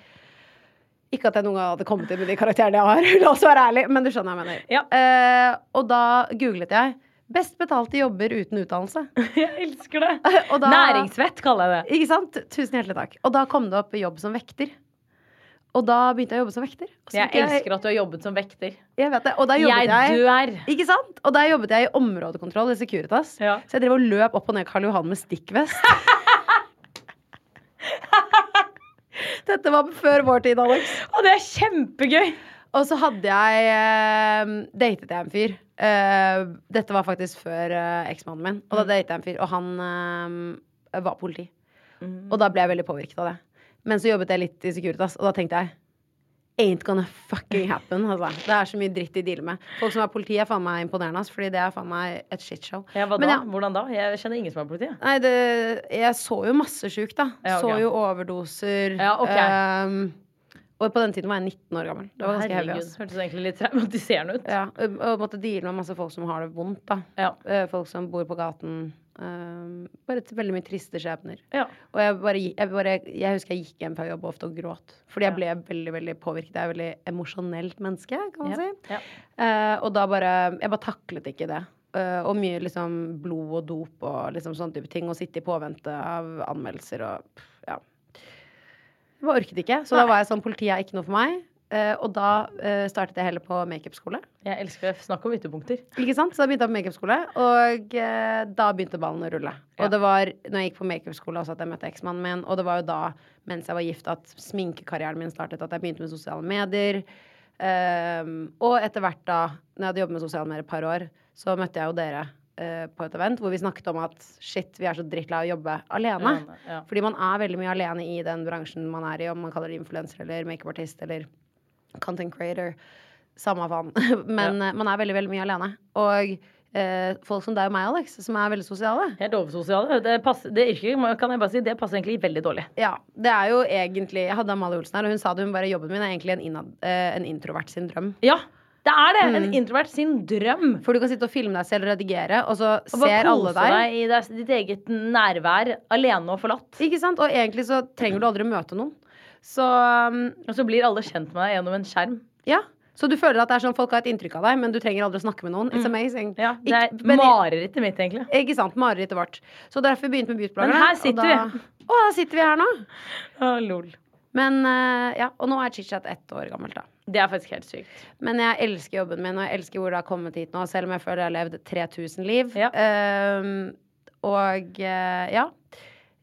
Ikke at jeg noen gang hadde kommet inn med de karakterene jeg har, [LAUGHS] la oss være ærlig, men du skjønner hva jeg mener. Ja. Eh, og da googlet jeg 'best betalte jobber uten utdannelse'. [LAUGHS] Jeg elsker det. [LAUGHS] Da- Næringsvett kaller jeg det. Ikke sant? Tusen hjertelig takk. Og da kom det opp jobb som vekter. Og da begynte jeg å jobbe som vekter. Jeg elsker at du har jobbet som vekter. Jeg vet det. Og da jobbet Jeg jeg, dør. Ikke sant? Og da jobbet jeg i områdekontroll i Securitas. Ja. Så jeg drev og løp opp og ned Karl Johan med stikkvest. Dette var før vår tid, Alex. Og det er kjempegøy! Og så hadde jeg eh, datet jeg en fyr. Eh, dette var faktisk før eh, eksmannen min. Og da Mm. datet jeg en fyr, og han eh, var politi. Og da ble jeg veldig påvirket av det. Men så jobbet jeg litt i Securitas, og da tenkte jeg Ain't gonna fucking happen. Altså. Det er så mye dritt de dealer med. Folk som er politi, er faen meg imponerende, ass, fordi det er faen meg et shitshow. Ja, hva Men da? ja. Hvordan da? Jeg kjenner ingen som er politi. Nei, det, jeg så jo masse sjukt, da. Ja, okay. Så jo overdoser. Ja, ok. um, og på den tiden var jeg 19 år gammel. Det var ganske heavy. Ass. hørtes egentlig litt traumatiserende ut. Ja, og og måtte deale med masse folk som har det vondt, da. Ja. Eh, Folk som bor på gaten. Ehm, bare til veldig mye triste skjebner. Ja. Og jeg, bare, jeg, bare, jeg husker jeg gikk hjem fra jobb ofte og gråt. Fordi jeg ble veldig veldig påvirket. Jeg er et veldig emosjonelt menneske, kan man Ja. si. Ja. Uh, og da bare Jeg bare taklet ikke det. Uh, og mye liksom blod og dop og liksom sånne type ting. Og sitte i påvente av anmeldelser og ja. Jeg bare orket ikke. Så da var jeg sånn Politiet er ikke noe for meg. Eh, og da eh, startet jeg heller på makeupskole. Jeg elsker det. Snakk om ytterpunkter. Ikke sant? Så da begynte jeg på makeupskole, og eh, da begynte ballen å rulle. Ja. Og det var når jeg gikk på makeupskole også at jeg møtte eksmannen min, og det var jo da, mens jeg var gift, at sminkekarrieren min startet, at jeg begynte med sosiale medier. Ehm, og etter hvert da, når jeg hadde jobbet med sosiale medier et par år, så møtte jeg jo dere uh, på et event hvor vi snakket om at shit, vi er så drittlei av å jobbe alene. Alene, ja. Fordi man er veldig mye alene i den bransjen man er i, om man kaller det influenser eller makeupartist eller content creator. Samme faen. [LAUGHS] Men ja. man er veldig, veldig mye alene. Og eh, folk som deg og meg, Alex, som er veldig sosiale. Helt oversosiale. Det, passer, det yrket kan jeg bare si, det passer egentlig veldig dårlig. Ja, det er jo egentlig Jeg hadde Amalie Olsen her, og hun sa det, hun bare jobben min er egentlig en, innad, eh, en introvert sin drøm. Ja, det er det! Mm. En introvert sin drøm. For du kan sitte og filme deg selv og redigere, og så Og bare ser alle deg. deg i deg- ditt eget nærvær, alene og forlatt. Ikke sant? Og egentlig så trenger du aldri møte noen. Så um, Og så blir alle kjent med deg gjennom en skjerm. ja. Så du føler at det er sånn folk har et inntrykk av deg, men du trenger aldri å snakke med noen. It's amazing. Mm. Ja, det er Ikke- marerittet mitt, egentlig. Ikke sant? Marerittet vårt. Så derfor begynte vi med Beautyblogerne. Men her sitter da- vi. Å, her sitter vi her nå. Å, lol. Men eh, ja, og nå er ChitChat ett år gammelt, da. Det er faktisk helt sykt. Men jeg elsker jobben min, og jeg elsker hvor det har kommet hit nå, selv om jeg føler jeg har levd 3000 liv. Ja. Ehm, og eh, ja.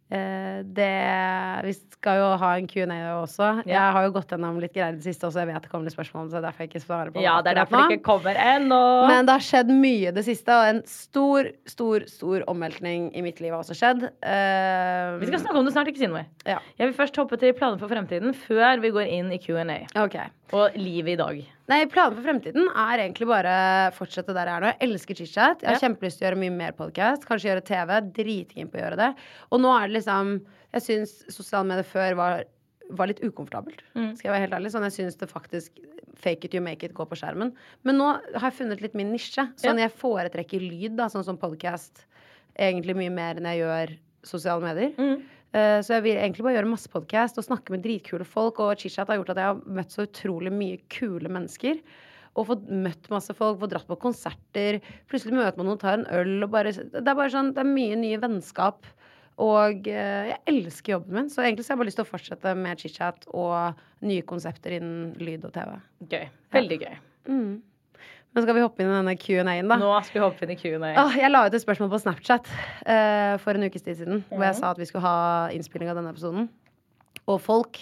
Eh, det Vi skal jo ha en Q&A også. Ja. Jeg har jo gått gjennom litt greier i det siste, også. jeg vet det kommer litt spørsmål, så det er derfor jeg ikke svarer på Ja, det er derfor det ikke kommer ennå. Men det har skjedd mye det siste, og en stor, stor, stor omveltning i mitt liv har også skjedd. Uh, Vi skal snakke om det snart, ikke si noe. Ja. Jeg vil først hoppe til planer for fremtiden før vi går inn i Q&A. Okay. Og livet i dag. Nei, planen for fremtiden er egentlig bare fortsette der jeg er nå. Jeg elsker chit-chat. Jeg har Ja. kjempelyst til å gjøre mye mer podkast. Kanskje gjøre TV. Dritkeen på å gjøre det. Og nå er det liksom Jeg syns sosiale medier før var, var litt ukomfortabelt. Mm. Skal jeg være helt ærlig. Sånn jeg syns det faktisk fake it you make it gå på skjermen. Men nå har jeg funnet litt min nisje. Sånn jeg foretrekker lyd, da, sånn som podkast, egentlig mye mer enn jeg gjør sosiale medier. Mm. Eh, Så jeg vil egentlig bare gjøre masse podkast og snakke med dritkule folk. Og chit-chat har gjort at jeg har møtt så utrolig mye kule mennesker. Og fått møtt masse folk, fått dratt på konserter. Plutselig møter man noen, tar en øl og bare Det er bare sånn, det er mye nye vennskap. Og eh, jeg elsker jobben min, så egentlig så har jeg bare lyst til å fortsette med chit-chat og nye konsepter innen lyd og TV. Gøy. Veldig gøy. Mm. Men skal vi hoppe inn i denne Q&A-en, da? Nå skal vi hoppe inn i Q&A. Ah, jeg la ut et spørsmål på Snapchat uh, for en ukes tid siden. Hvor jeg sa at vi skulle ha innspilling av denne episoden. Og folk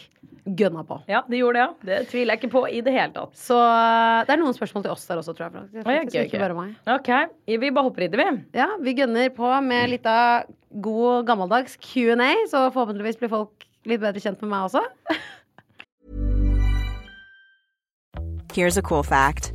gønna på. Ja, de gjorde det, ja. Det tviler jeg ikke på i det hele tatt. Så eh, det er noen spørsmål til oss der også, tror jeg. faktisk. Faktisk gøy, ikke bare meg. OK, vi bare hopper i det, vi. Ja, vi gønner på med litt av god gammeldags Q&A, så forhåpentligvis blir folk litt bedre kjent med meg også. Here's a cool fact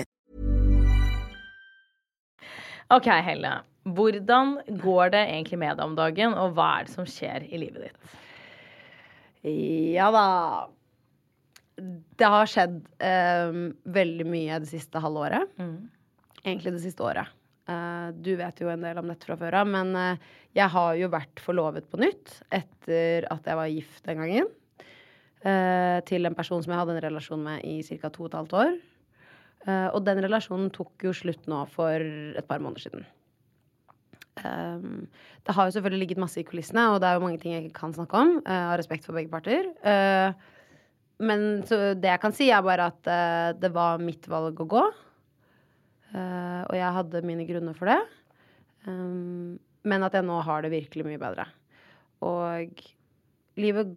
OK, Helle. Hvordan går det egentlig med deg om dagen, og hva er det som skjer i livet ditt? Ja da. det har skjedd eh, veldig mye det siste halvåret. Egentlig det siste året. Eh, du vet jo en del om dette fra før av, men eh, jeg har jo vært forlovet på nytt etter at jeg var gift den gangen. eh, til en person som jeg hadde en relasjon med i ca. to og et halvt år. Eh, og den relasjonen tok jo slutt nå for et par måneder siden. Um, det har jo selvfølgelig ligget masse i kulissene, og det er jo mange ting jeg ikke kan snakke om. Uh, av respekt for begge parter. Uh, men det jeg kan si, er bare at det var mitt valg å gå. Og jeg hadde mine grunner for det. Um, men at jeg nå har det virkelig mye bedre. Og livet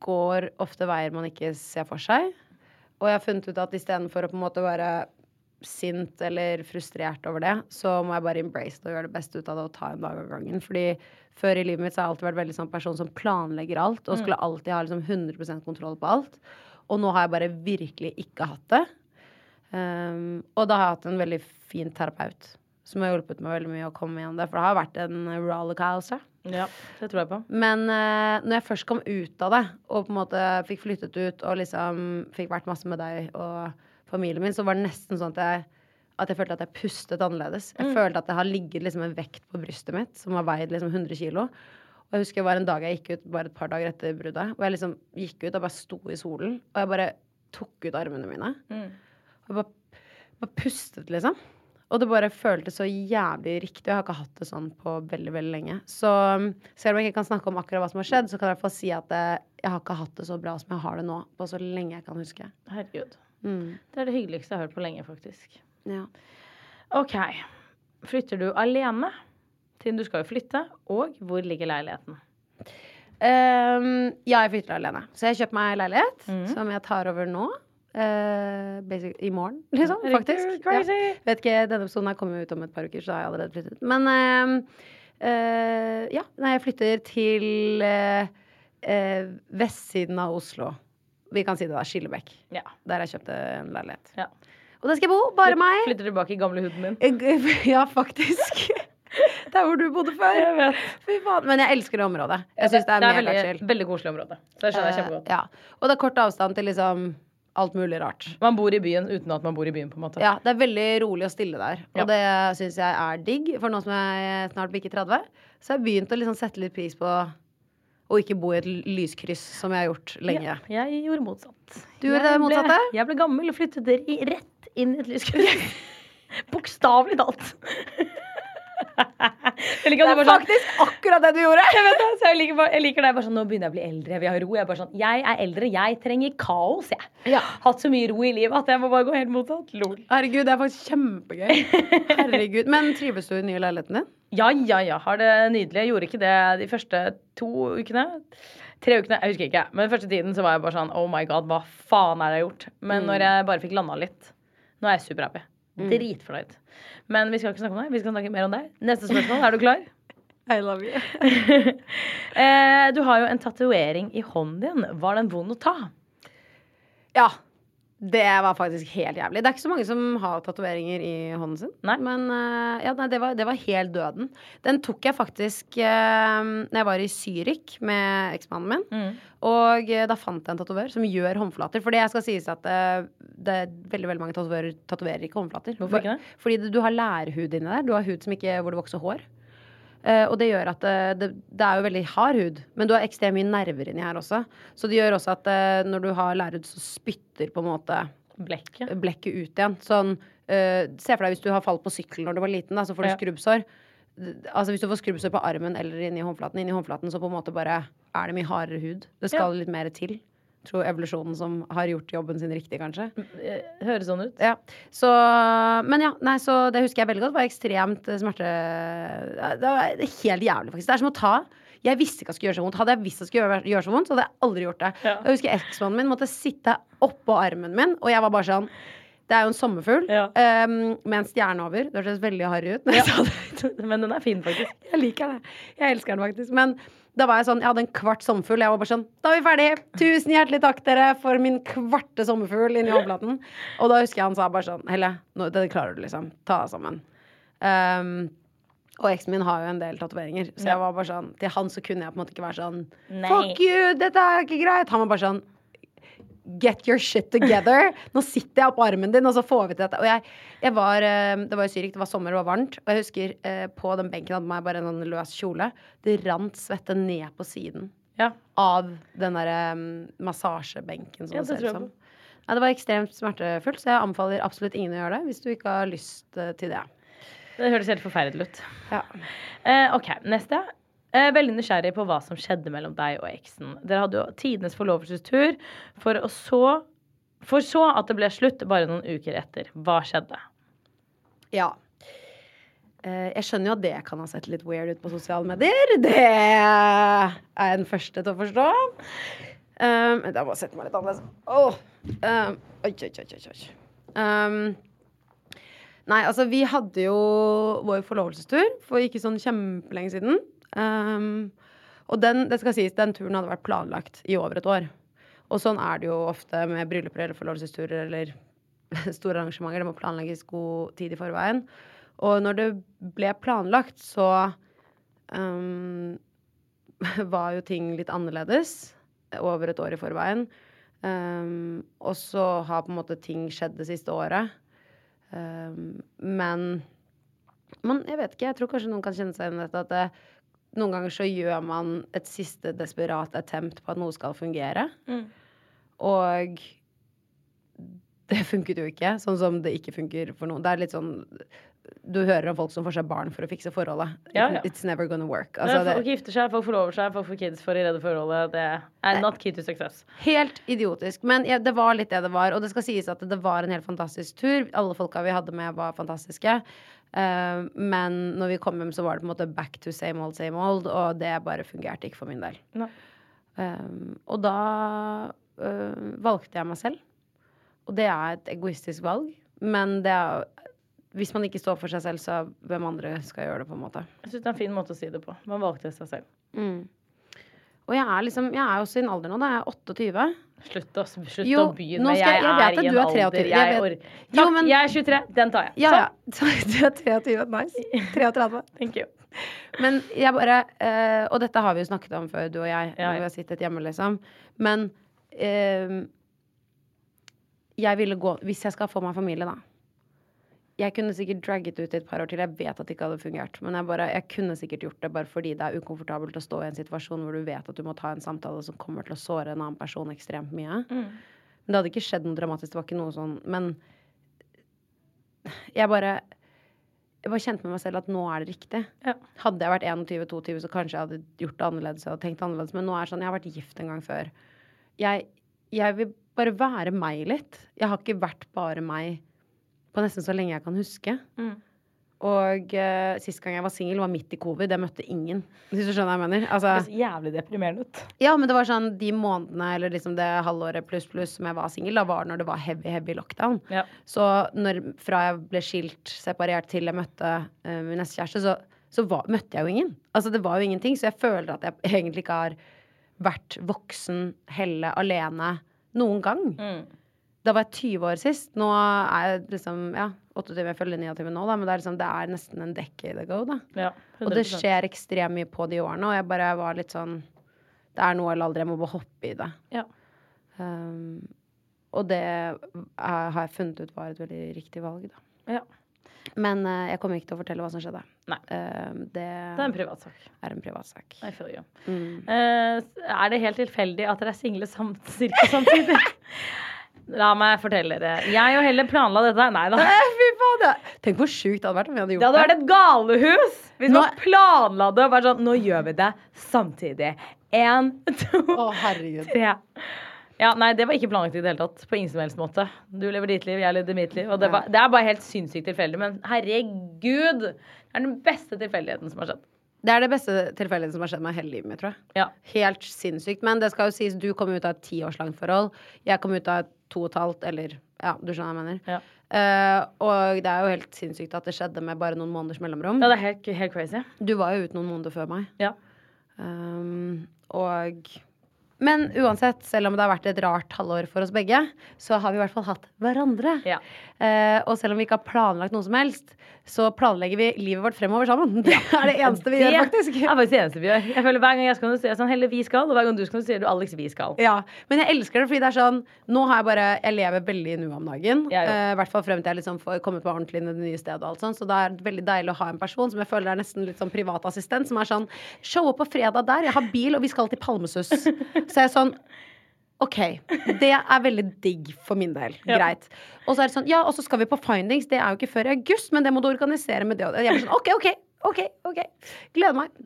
går ofte veier man ikke ser for seg. Og jeg har funnet ut at istedenfor å på en måte være sint eller frustrert over det, så må jeg bare embrace det og gjøre det beste ut av det og ta en dag av gangen. Fordi før i livet mitt så har jeg alltid vært veldig sånn person som planlegger alt og skulle alltid ha liksom 100% kontroll på alt. Og nå har jeg bare virkelig ikke hatt det. Um, og da har jeg hatt en veldig fin terapeut som har hjulpet meg veldig mye å komme gjennom det. For det har vært en rollercoaster. Ja, det tror jeg på. Men uh, når jeg først kom ut av det, og på en måte fikk flyttet ut og liksom fikk vært masse med deg og familien min, så var det nesten sånn at jeg, at jeg følte at jeg pustet annerledes. Jeg følte at det har ligget liksom en vekt på brystet mitt som har veid liksom 100 kilo. Og jeg husker det var en dag jeg gikk ut bare et par dager etter bruddet, og jeg liksom gikk ut og bare sto i solen, og jeg bare tok ut armene mine. Og jeg bare, bare pustet, liksom. Og det bare føltes så jævlig riktig. Jeg har ikke hatt det sånn på veldig veldig lenge. Så um, selv om jeg ikke kan snakke om akkurat hva som har skjedd, så kan jeg i hvert fall si at eh, jeg har ikke hatt det så bra som jeg har det nå. På så lenge jeg kan huske. Herregud. Mm. Det er det hyggeligste jeg har hørt på lenge, faktisk. Ja. OK. Flytter du alene? Siden du skal jo flytte. Og hvor ligger leiligheten? Um, ja, jeg flytter alene. Så jeg kjøper meg leilighet mm. som jeg tar over nå. Basic, I morgen, liksom. Faktisk. Ja. Vet ikke, Denne episoden her kommer ut om et par uker, så har jeg allerede flyttet. Men uh, uh, ja, nei, jeg flytter til vestsiden av Oslo. Vi kan si det da, Skillebekk. Ja. Der jeg kjøpte en leilighet. ja. Og der skal jeg bo. Bare meg. Flytter tilbake i gamle huden din. [LAUGHS] Ja, faktisk. [LAUGHS] Der hvor du bodde før. Jeg. Men jeg elsker det området. Jeg synes det er veldig, megachill. veldig koselig område. Så det skjønner jeg kjempegodt. Ja. Og det er kort avstand til liksom alt mulig rart. Man bor i byen uten at man bor i byen, på en måte. Ja, det er veldig rolig og stille der. Og Ja. det syns jeg er digg. For nå som jeg snart bikker 30, så har jeg begynt å liksom sette litt pris på å ikke bo i et lyskryss, som jeg har gjort lenge. Ja, jeg gjorde motsatt. Du gjorde det motsatte? Jeg ble gammel og flyttet rett inn i et lyskryss. [LAUGHS] Bokstavelig talt. Jeg er faktisk sånn akkurat det du gjorde! jeg, vet det, så jeg, liker jeg liker deg bare sånn Nå begynner jeg å bli eldre, vi har ro. Jeg sånn Jeg er eldre, jeg trenger kaos, jeg. Ja. Hatt så mye ro i livet at jeg må bare gå helt motsatt. Lol. Herregud, det er faktisk kjempegøy. Herregud. Men trives du i den nye leiligheten din? Ja, ja, ja. Har det nydelig. Jeg gjorde ikke det de første to ukene. Tre ukene, jeg husker ikke. Men den første tiden så var jeg bare sånn Oh my god, hva faen er det jeg har gjort? Men når jeg bare fikk landa litt Nå er jeg superhappy. Dritfornøyd. Men vi skal ikke snakke om deg. Vi skal snakke mer om deg. Neste spørsmål. Er du klar? [LAUGHS] I love you. [LAUGHS] eh, du har jo en tatovering i hånden din. Var den vond å ta? Ja. Det var faktisk helt jævlig. Det er ikke så mange som har tatoveringer i hånden sin. Nei. Men eh, ja, nei, det, var, det var helt døden. Den tok jeg faktisk uh, når jeg var i Zürich med eksmannen min. Mm. Og eh, da fant jeg en tatovør som gjør håndflater. For det skal sies at eh, det er veldig veldig mange tatoverer tatoverer ikke håndflater. Hvorfor ikke det? Fordi du har lærhud inni der. Du har hud som ikke, hvor det vokser hår. Eh, og det gjør at eh, det, det er jo veldig hard hud, men du har ekstremt mye nerver inni her også. Så det gjør også at eh, når du har lærhud, så spytter på en måte Blekket. blekket ut igjen. Sånn, se for deg hvis du har falt på sykkelen når du var liten, da, så får du Ja. skrubbsår. Altså Hvis du får skrubbsår på armen eller inni håndflaten, inni håndflaten så på en måte bare er det mye hardere hud. Det skal litt mer til. Tror evolusjonen som har gjort jobben sin riktig, kanskje. Eh, Høres sånn ut. Ja, så, Men ja, nei, så det husker jeg veldig godt. Det var ekstremt eh, smerte... Det var helt jævlig, faktisk. Det er som å ta Jeg visste ikke at det skulle gjøre så vondt. Hadde jeg visst at det skulle gjøre, så vondt, så hadde jeg aldri gjort det. Ja. Jeg husker eksmannen min måtte sitte oppå armen min, og jeg var bare sånn Det er jo en sommerfugl Ja. um, med en stjerne over. Det hørtes veldig harry ut. det. [LAUGHS] Men den er fin, faktisk. Jeg liker det. Jeg elsker den faktisk. Men da var jeg sånn, jeg hadde en kvart sommerfugl. Jeg var bare sånn Da er vi ferdig! Tusen hjertelig takk dere for min kvarte sommerfugl inni håndflaten. Og da husker jeg han sa bare sånn Helle, nå, det klarer du, liksom. Ta deg sammen. Um, og eksen min har jo en del tatoveringer, så jeg var bare sånn til han så kunne jeg på en måte ikke være sånn Nei. Fuck you, dette er ikke greit. Han var bare sånn get your shit together. Nå sitter jeg oppå armen din, og så får vi til dette. Og jeg, jeg var eh, Det var jo syrik, det var sommer, det var varmt. Og jeg husker eh, på den benken hadde meg bare en sånn løs kjole. Det rant svette ned på siden Ja. av den derre um, massasjebenken som Ja, det ser ut som. Ja, det var ekstremt smertefullt, så jeg anbefaler absolutt ingen å gjøre det hvis du ikke har lyst eh, til det. Det høres helt forferdelig ut. Ja. Eh, OK, neste. Eh, veldig nysgjerrig på hva som skjedde mellom deg og eksen. Dere hadde jo tidenes forlovelsestur, for, så, for så at det ble slutt bare noen uker etter. Hva skjedde? Ja. Eh, Jeg skjønner jo at det kan ha sett litt weird ut på sosiale medier. Det er jeg den første til å forstå. Um, jeg må sette meg litt annerledes. Oh. um, oi, oi, oi, oi. Um, nei, altså, vi hadde jo vår forlovelsestur for ikke sånn kjempelenge siden. Um, og den, det skal sies, den turen hadde vært planlagt i over et år. Og sånn er det jo ofte med brylluper eller forlovelsesturer eller [LAUGHS] store arrangementer. Det må planlegges god tid i forveien. Og når det ble planlagt, så um, [LAUGHS] var jo ting litt annerledes over et år i forveien. Um, og så har på en måte ting skjedd det siste året. Um, men man, jeg vet ikke, jeg tror kanskje noen kan kjenne seg igjen i dette. At det, noen ganger så gjør man et siste desperat attempt på at noe skal fungere. Og det funket jo ikke, sånn som det ikke funker for noen. Det er litt sånn Du hører om folk som får seg barn for å fikse forholdet. Ja, ja. It's never gonna work. Altså, Altså, folk gifter seg, folk forlover seg, folk får kids for å redde forholdet. Det er not key to success. helt idiotisk. Men ja, det var litt det det var. Og det skal sies at det var en helt fantastisk tur. Alle folka vi hadde med, var fantastiske. Eh, men når vi kom hjem, så var det på en måte back to same old, same old. Og det bare fungerte ikke for min del. Nei. Um, og da uh, valgte jeg meg selv. Og det er et egoistisk valg. Men det er, hvis man ikke står for seg selv, så hvem andre skal gjøre det, på en måte. Jeg synes det er en fin måte å si det på. Man valgte seg selv. Og jeg er liksom, jeg er også i en alder nå, da. Jeg er 28. Slutt å, slutt Jo, å begynne. nå skal jeg- jeg vet at du er alder 23. Jeg, Jeg orker. Jo, Takk, men- jeg er 23. Den tar jeg. Ja, Så, ja. [LAUGHS] Du er 23. Nice. 33. Thank you. Men jeg bare uh, Og dette har vi jo snakket om før, du og jeg, Ja, når vi har sittet hjemme, liksom. Men uh, jeg ville gå Hvis jeg skal få meg familie, da. Jeg kunne sikkert dragget ut i et par år til. Jeg vet at det ikke hadde fungert. Men jeg, bare, jeg kunne sikkert gjort det bare fordi det er ukomfortabelt å stå i en situasjon hvor du vet at du må ta en samtale som kommer til å såre en annen person ekstremt mye. Mm. Men det hadde ikke skjedd noe dramatisk. Det var ikke noe sånn Men jeg bare Jeg bare kjente med meg selv at nå er det riktig. Ja. Hadde jeg vært 21-22, så kanskje jeg hadde gjort det annerledes. Hadde tenkt annerledes Men nå er det sånn Jeg har vært gift en gang før. Jeg, jeg vil bare være meg litt. Jeg har ikke vært bare meg på nesten så lenge jeg kan huske. Mm. Og uh, sist gang jeg var singel, var midt i covid. Jeg møtte ingen. Hvis du skjønner hva jeg mener? Altså, Det så jævlig deprimerende ut. ja, men det var sånn de månedene eller liksom det halvåret pluss pluss som jeg var singel, da var det når det var heavy, heavy lockdown. Ja. Så når, fra jeg ble skilt, separert, til jeg møtte uh, min neste kjæreste, så, så var, møtte jeg jo ingen. Altså det var jo ingenting. Så jeg føler at jeg egentlig ikke har vært voksen, helle, alene noen gang. Mm. Da var jeg 20 år sist. Nå er jeg liksom ja, 28, jeg følger 29 nå, da, men det er, liksom, det er nesten en decade ago, da. Ja, Og det skjer ekstremt mye på de årene, og jeg bare var litt sånn Det er nå eller aldri, jeg må bare hoppe i det. Ja. Um, og det er, har jeg funnet ut var et veldig riktig valg, da. Ja. Men uh, jeg kommer ikke til å fortelle hva som skjedde. Nei. Uh, det, Det er en privatsak. er en privatsak. I feel you. Mm. Uh, er det helt tilfeldig at dere er single sam cirka samtidig? [LAUGHS] La meg fortelle dere. Jeg og Helle planla dette. Nei da. Fy faen! Tenk hvor sjukt det hadde vært om vi hadde Det gjort hadde vært et galehus hvis man planla det og vært sånn Nå gjør vi det samtidig. Én, to, Å, herregud. tre. Ja, nei, det var ikke planlagt i det hele tatt. På ingen som helst måte. Du lever ditt liv, jeg lever mitt liv. Og det, var, det er bare helt sinnssykt tilfeldig. Men herregud! Det er den beste tilfeldigheten som har skjedd. Det er det beste tilfellet som har skjedd meg hele livet mitt, tror jeg. Ja. Helt sinnssykt. Men det skal jo sies, du kom ut av et tiårslangt forhold. Jeg kom ut av to og et halvt, eller ja, du skjønner hva jeg mener. Ja. Uh, og det er jo helt sinnssykt at det skjedde med bare noen måneders mellomrom. ja, det er helt, helt crazy. Du var jo ute noen måneder før meg. Ja. Um, og Men uansett, selv om det har vært et rart halvår for oss begge, så har vi i hvert fall hatt hverandre. Ja. Uh, og selv om vi ikke har planlagt noe som helst, så planlegger vi livet vårt fremover sammen. [LAUGHS] Det er det eneste vi gjør, faktisk. Det er faktisk det eneste vi gjør. Jeg føler Hver gang jeg skal, si sier jeg sånn Helle, vi skal, og hver gang du skal, sier du Alex, vi skal. Ja, Men jeg elsker det fordi det er sånn Nå har jeg bare Jeg lever veldig nå om dagen. I ja, uh, hvert fall frem til jeg liksom får kommet meg ordentlig inn i det nye stedet. og alt sånt Så det er veldig deilig å ha en person som jeg føler er nesten litt sånn privatassistent, som er sånn Show opp på fredag der, jeg har bil, og vi skal til Palmesus. [LAUGHS] Så jeg er sånn OK. Det er veldig digg for min del. Ja. Greit. Og så er det sånn Ja, og så skal vi på Findings. Det er jo ikke før i august, men det må du organisere med det og det. Jeg blir sånn OK, OK. OK, ok. Gleder meg.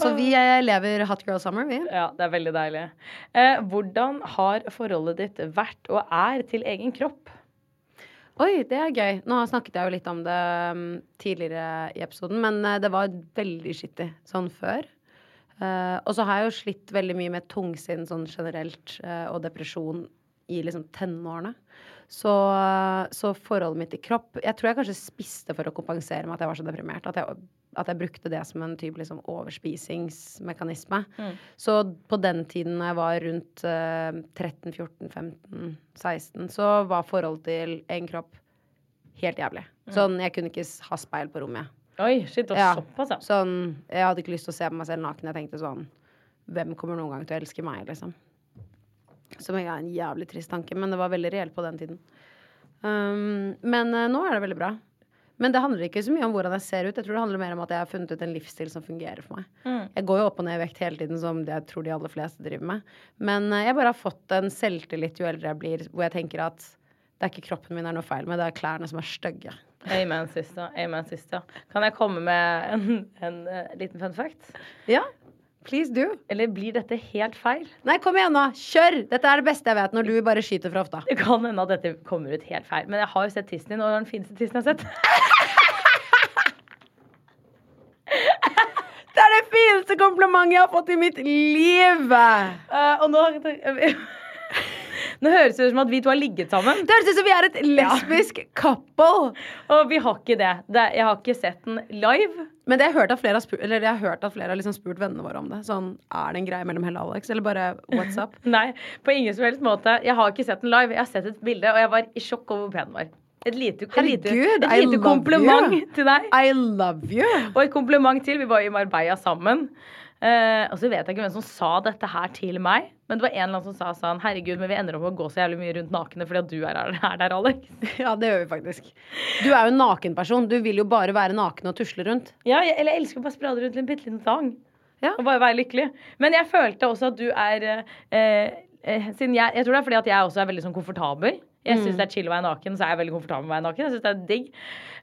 Så vi eh, lever hot girl summer, vi. Ja, det er veldig deilig. Eh, hvordan har forholdet ditt vært og er til egen kropp? Oi, det er gøy. Nå snakket jeg jo litt om det um, tidligere i episoden, men eh, det var veldig skittig sånn før. Eh, og så har jeg jo slitt veldig mye med tungsinn sånn generelt, uh, og depresjon i liksom tenårene. Så, så forholdet mitt til kropp Jeg tror jeg kanskje spiste for å kompensere med at jeg var så deprimert. At jeg, at jeg brukte det som en type liksom overspisingsmekanisme. Så på den tiden når jeg var rundt eh, 13, 14, 15, 16, så var forholdet til egen kropp helt jævlig. Sånn, jeg kunne ikke ha speil på rommet. Oi, shit, det Ja. såpass, ja. Sånn, jeg hadde ikke lyst til å se på meg selv naken. Jeg tenkte sånn Hvem kommer noen gang til å elske meg, liksom? Som er en jævlig trist tanke, men det var veldig reelt på den tiden. Um, men uh, nå er det veldig bra. Men det handler ikke så mye om hvordan jeg ser ut. Jeg tror det handler mer om at jeg har funnet ut en livsstil som fungerer for meg. Jeg går jo opp og ned i vekt hele tiden, som det jeg tror de aller fleste driver med. Men eh, jeg bare har fått en selvtillit jo eldre jeg blir, hvor jeg tenker at det er ikke kroppen min det er noe feil med, det er klærne som er stygge. Amen, sister. Amen, sister. Kan jeg komme med en, en en liten fun fact? Ja, please do. Eller blir dette helt feil? Nei, kom igjen nå. Kjør! Dette er det beste jeg vet når du bare skyter fra hofta. Det kan hende at dette kommer ut helt feil, men jeg har jo sett tissen din, og det er den fineste tissen jeg har sett. Det er det fineste komplimentet jeg har fått i mitt liv! Uh, og nå Nå høres det ut som at vi to har ligget sammen. Det høres ut som vi er et lesbisk couple. Og vi har ikke det. det. Jeg har ikke sett den live. Men det har jeg hørt at flere har spurt, eller jeg har hørt at flere har liksom spurt vennene våre om det. Sånn, Er det en greie mellom Helle og Alex, eller bare what's up? [LAUGHS] Nei, på ingen som helst måte. Jeg har ikke sett den live. Jeg har sett et bilde, og jeg var i sjokk over hvor pen den var. Et lite, et lite, Herregud, et lite kompliment you. til deg. I love you. Og et kompliment til. Vi var i Marbella sammen. Eh, og så vet jeg ikke hvem som sa dette her til meg, men det var en eller annen som sa sånn Herregud, men vi ender opp med å gå så jævlig mye rundt nakne fordi at du er her, er der, Alex. [LAUGHS] Ja, det gjør vi faktisk. Du er jo en nakenperson. Du vil jo bare være naken og tusle rundt. Ja, jeg, eller jeg elsker å bare sprade rundt i en bitte liten sang. Ja. Og bare være lykkelig. Men jeg følte også at du er uh, uh, Siden jeg, jeg tror det er fordi at jeg også er veldig sånn komfortabel. Jeg syns det er chill å være naken, så er jeg veldig komfortabel med å være naken. Jeg synes det er digg.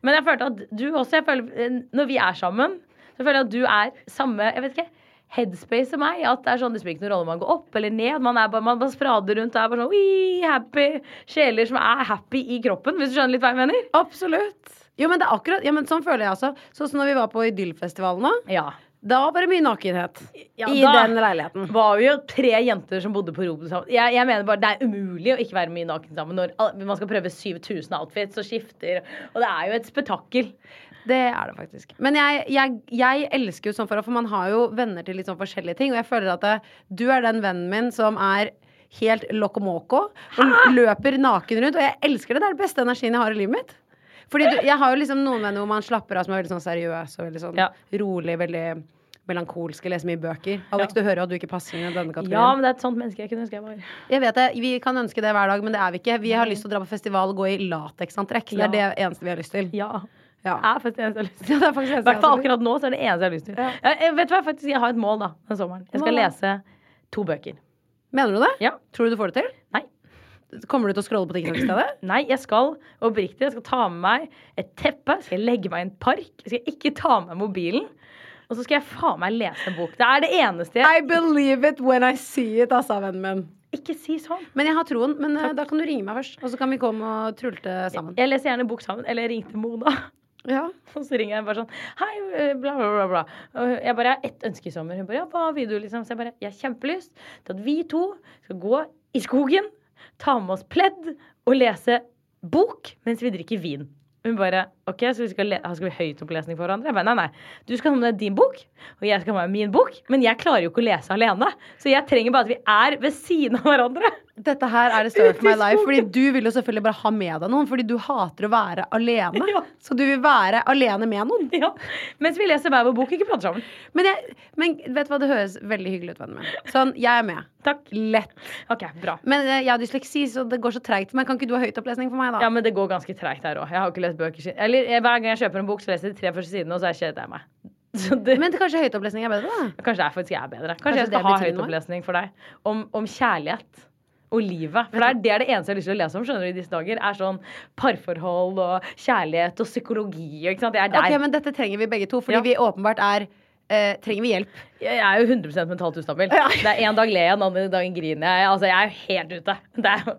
Men jeg følte at du også jeg føler, Når vi er sammen, så føler jeg at du er samme Jeg vet ikke headspace som meg. At det er sånn, det spiller ikke noen rolle om man går opp eller ned. Man, er bare, man bare sprader rundt og er bare sånn «Ui, happy. Sjeler som er happy i kroppen, hvis du skjønner litt hva jeg mener. Absolutt. Jo, men det er akkurat ja, men Sånn føler jeg også. Sånn som når vi var på Idyllfestivalen nå. Ja. Da var det mye nakenhet Ja, i den leiligheten. var vi jo tre jenter som bodde på Robin sammen. Jeg, jeg mener bare Det er umulig å ikke være mye naken sammen når man skal prøve 7000 outfits og skifter. Og det er jo et spetakkel. Det er det faktisk. Men jeg, jeg, jeg elsker jo sånn forhold, for man har jo venner til litt sånn forskjellige ting. Og jeg føler at det, du er den vennen min som er helt locomoco og løper naken rundt. Og jeg elsker det. Det er den beste energien jeg har i livet mitt. Fordi du, jeg har jo liksom noen venner hvor man slapper av som er veldig sånn seriøs og veldig sånn Ja. rolig, veldig melankolske, lese mye bøker. Alex, du hører jo at du ikke passer inn i denne kategorien. Ja, men det er et sånt menneske jeg kunne ønske jeg var. Jeg vet det, Vi kan ønske det hver dag, men det er vi ikke. Vi har lyst til å dra på festival og gå i lateksantrekk. Det Ja. er det eneste vi har lyst til. Ja. Ja. Det er faktisk det eneste jeg har lyst til. Ja, det faktisk I hvert fall akkurat nå så er det eneste jeg har lyst til. Jeg, jeg, vet du hva, faktisk, jeg har et mål da, den sommeren. Jeg skal lese to bøker. Mener du det? Ja. Tror du du får det til? Nei. Kommer du til å scrolle på TikTok i stedet? [CLEARS THROAT] Nei, jeg skal oppriktig jeg skal ta med meg et teppe, skal jeg legge meg i en park, jeg skal ikke ta med mobilen. Og så skal jeg faen meg lese en bok. Det er det eneste jeg I believe it when I see it, altså, vennen min. Ikke si sånn. Men jeg har troen. Men Takk. da kan du ringe meg først, og så kan vi komme og trulte sammen. Jeg leser gjerne bok sammen. Eller jeg ringte Mona. Ja. [LAUGHS] Og så ringer jeg bare sånn Hei, eh, bla, bla, bla. bla. Og jeg bare har ett ønske i sommer. Hun bare Ja, hva vil du, liksom? Så jeg bare Jeg har kjempelyst til at vi to skal gå i skogen, ta med oss pledd og lese bok mens vi drikker vin. Hun bare OK, så vi skal, skal vi høytopplesning for hverandre? Jeg bare, nei, nei. Du skal ha med deg din bok, og jeg skal ha med min bok. Men jeg klarer jo ikke å lese alene. Så jeg trenger bare at vi er ved siden av hverandre. Dette her er the story of my life. Fordi du vil jo selvfølgelig bare ha med deg noen, fordi du hater å være alene. Ja. Så du vil være alene med noen. Ja. Mens vi leser hver vår bok, ikke prater sammen. Men, jeg, men vet du hva, det høres veldig hyggelig ut, vennen min. Sånn, jeg er med. Takk. Lett. OK, bra. Men eh, jeg har dysleksi, så det går så treigt. Men kan ikke du ha høytopplesning for meg, da? Ja, men det går ganske treigt her òg. Jeg har ikke lest bøker siden Eller hver gang jeg kjøper en bok, så leser jeg de tre første sidene, og så er jeg meg. [LAUGHS] Så det, Men kanskje høytopplesning er bedre, da? kanskje det er faktisk jeg er bedre. Kanskje, Kanskje jeg skal ha høytopplesning for deg om, om kjærlighet. Og livet. For det er, det er det eneste jeg har lyst til å lese om skjønner du, i disse dager. Er sånn parforhold og kjærlighet og psykologi. Ikke sant? Det er der. Ok, men dette trenger vi begge to, fordi Ja. vi åpenbart er eh, Trenger vi hjelp? Jeg er jo 100 mentalt ustabil. Det er En dag ler jeg, en annen dag griner jeg. Altså, jeg er jo helt ute. Det er jo,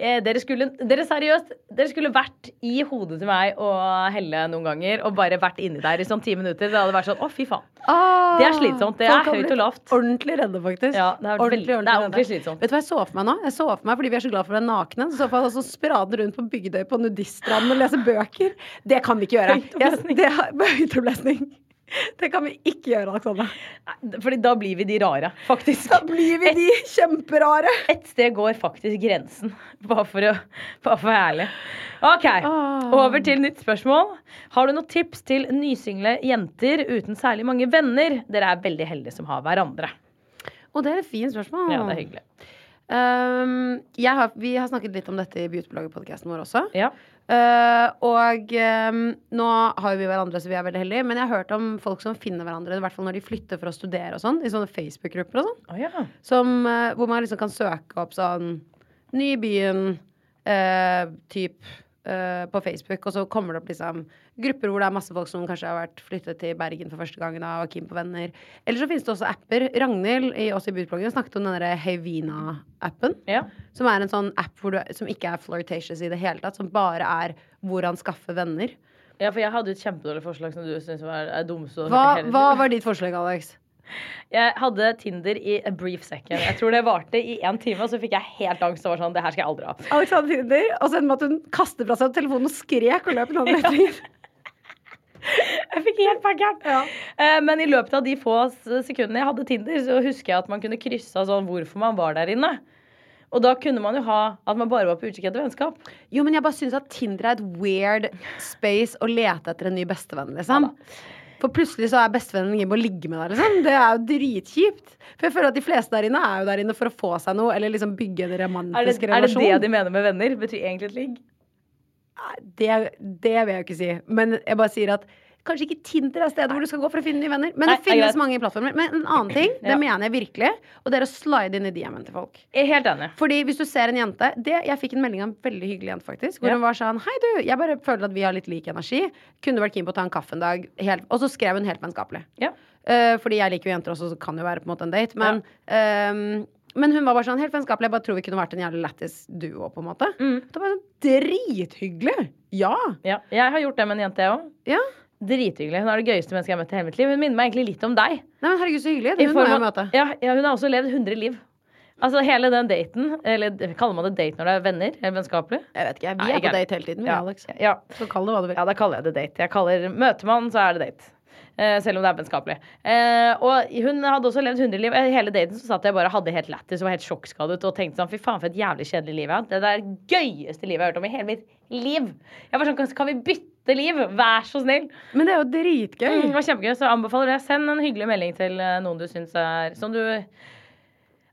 eh, dere skulle Dere seriøst, dere skulle vært i hodet til meg og Helle noen ganger og bare vært inni der i sånn ti minutter. Det hadde vært sånn Å, fy faen. Ah, Det er slitsomt. Det er høyt og lavt. Ordentlig redde, faktisk. Ja, det er veldig- det er ordentlig slitsomt. Vet du hva jeg så for meg nå? Jeg så for meg, Fordi vi er så glad for den nakne. Så så for meg altså sprade rundt på Bygdøy på nudiststranden og lese bøker. Det kan vi ikke gjøre. Jeg, det er, [LAUGHS] Høytopplesning. [LAUGHS] Det kan vi ikke gjøre, Alexandra. Fordi da blir vi de rare, faktisk. Da blir vi de kjemperare. Et sted går faktisk grensen. Bare for å, bare for å være ærlig. OK, oh. over til nytt spørsmål. Har du noen tips til nysingle jenter uten særlig mange venner? Dere er veldig heldige som har hverandre. Og det er et fint spørsmål. Ja, det er hyggelig. Um, jeg har, vi har snakket litt om dette i Beautyblogger-podkasten vår også. Ja. Uh, og um, nå har jo vi hverandre, så vi er veldig heldige. Men jeg har hørt om folk som finner hverandre, i hvert fall når de flytter for å studere og sånn. I sånne Facebook-grupper og sånn. Oh, ja. Som, uh, hvor man liksom kan søke opp sånn Ny i byen, uh, typ uh, på Facebook. Og så kommer det opp liksom grupper hvor det er masse folk som kanskje har vært flyttet til Bergen for første gangen da, og keen på venner. Eller så finnes det også apper. Ragnhild i oss i Budbloggen snakket om den derre Heyvina-appen. ja. Som er en sånn app du, som ikke er flirtatious i det hele tatt. Som bare er hvordan skaffe venner. Ja, for jeg hadde et kjempedårlig forslag som du syntes var dumt. Hva, hva var ditt forslag, Alex? Jeg hadde Tinder i a brief second. Jeg tror det varte i én time, og så fikk jeg helt angst og var sånn Det her skal jeg aldri ha. Alexander Tinder, og så endte med at hun kastet fra seg telefonen og skrek og løp en annen retning. Jeg fikk helt packeren. Ja. Men i løpet av de få sekundene jeg hadde Tinder, så husker jeg at man kunne krysse av sånn hvorfor man var der inne. Og da kunne man jo ha at man bare var på utkikk etter vennskap. Jo, men jeg bare syns at Tinder er et weird space å lete etter en ny bestevenn, liksom. For plutselig så er bestevennen på å ligge med deg, liksom. Det er jo dritkjipt. For jeg føler at de fleste der inne er jo der inne for å få seg noe, eller liksom bygge en Er det, romantisk er det det de mener med venner? Betyr egentlig et ligg? det, det vil jeg jo ikke si. Men jeg bare sier at kanskje ikke Tinder er stedet hvor du skal gå for å finne nye venner. Men det det finnes greit. mange plattformer. Men en annen ting, [CLEARS THROAT] det Ja. mener jeg virkelig, og det er å slide inn i DM-en til folk. Jeg er helt enig. Fordi hvis du ser en jente det, Jeg fikk en melding av en veldig hyggelig jente, faktisk. Hvor Ja. hun var sånn Hei, du, jeg bare føler at vi har litt lik energi. Kunne vært keen på å ta en kaffe en dag. Helt, og så skrev hun helt vennskapelig. Ja. Uh, fordi jeg liker jo jenter også, så det kan jo være på en måte en date. Men, um, men hun var bare sånn helt vennskapelig. Jeg bare tror vi kunne vært en jævlig lættis duo, på en måte. Mm. Det var sånn drithyggelig! Ja. Ja. Jeg har gjort det med en jente, jeg òg. ja. Drithyggelig. Hun er det gøyeste mennesket jeg har møtt i hele mitt liv. Hun minner meg egentlig litt om deg. Nei, men herregud, så hyggelig. Det Hun må jeg møte. Ja, ja, hun har også levd 100 liv. Altså hele den daten, eller kaller man det date når det er venner? Eller vennskapelig? Jeg vet ikke, Vi er på date hele tiden, vi, Ja. Alex. Ja. Så kall det hva du vil. ja, da kaller jeg det date. Jeg kaller Møter man, så er det date. Eh, selv om det er vennskapelig. Eh, og hun hadde også levd 100 liv. Eh, Hele daten så satt jeg bare hadde helt lættis og var helt sjokkskadet og tenkte sånn fy faen, for et jævlig kjedelig liv jeg har hatt. Det er det gøyeste livet jeg har hørt om i hele mitt liv. Jeg var sånn, kan vi bytte liv? Vær så snill. Men det er jo dritgøy. Mm, det var kjempegøy, så anbefaler det. Send en hyggelig melding til eh, noen du syns er Som du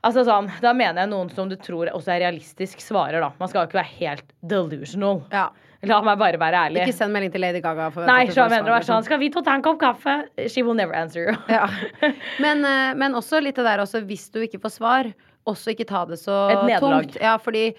Altså sånn, Da mener jeg noen som du tror også er realistisk svarer, da. Man skal jo ikke være helt delusional. Ja. La meg bare være ærlig. Ikke send melding til Lady Gaga. Nei, så jeg mener svar, være sånn liksom. Skal vi to ta en kopp kaffe? She will never answer you. Ja. [LAUGHS] Men, eh, men også litt det der også, hvis du ikke får svar, også ikke ta det så tungt. Ja, fordi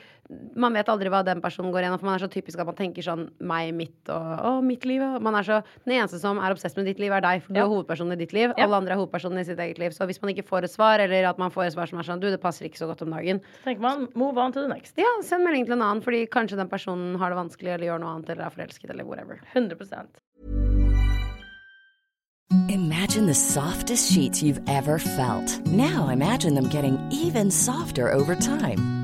man vet aldri hva den personen går gjennom. For man er så typisk at man tenker sånn meg, mitt og å, mitt liv. Man er så, den eneste som er obsess med ditt liv, er deg. For du Ja. er hovedpersonen i ditt liv. Ja. Alle andre er hovedpersonen i sitt eget liv. Så hvis man ikke får et svar, eller at man får et svar som er sånn du, det passer ikke så godt om dagen, Så tenker man move on to the next. ja, send melding til en annen, fordi kanskje den personen har det vanskelig eller gjør noe annet eller er forelsket eller whatever. 100% Imagine the softest sheets you've ever felt. Now imagine them getting even softer over time.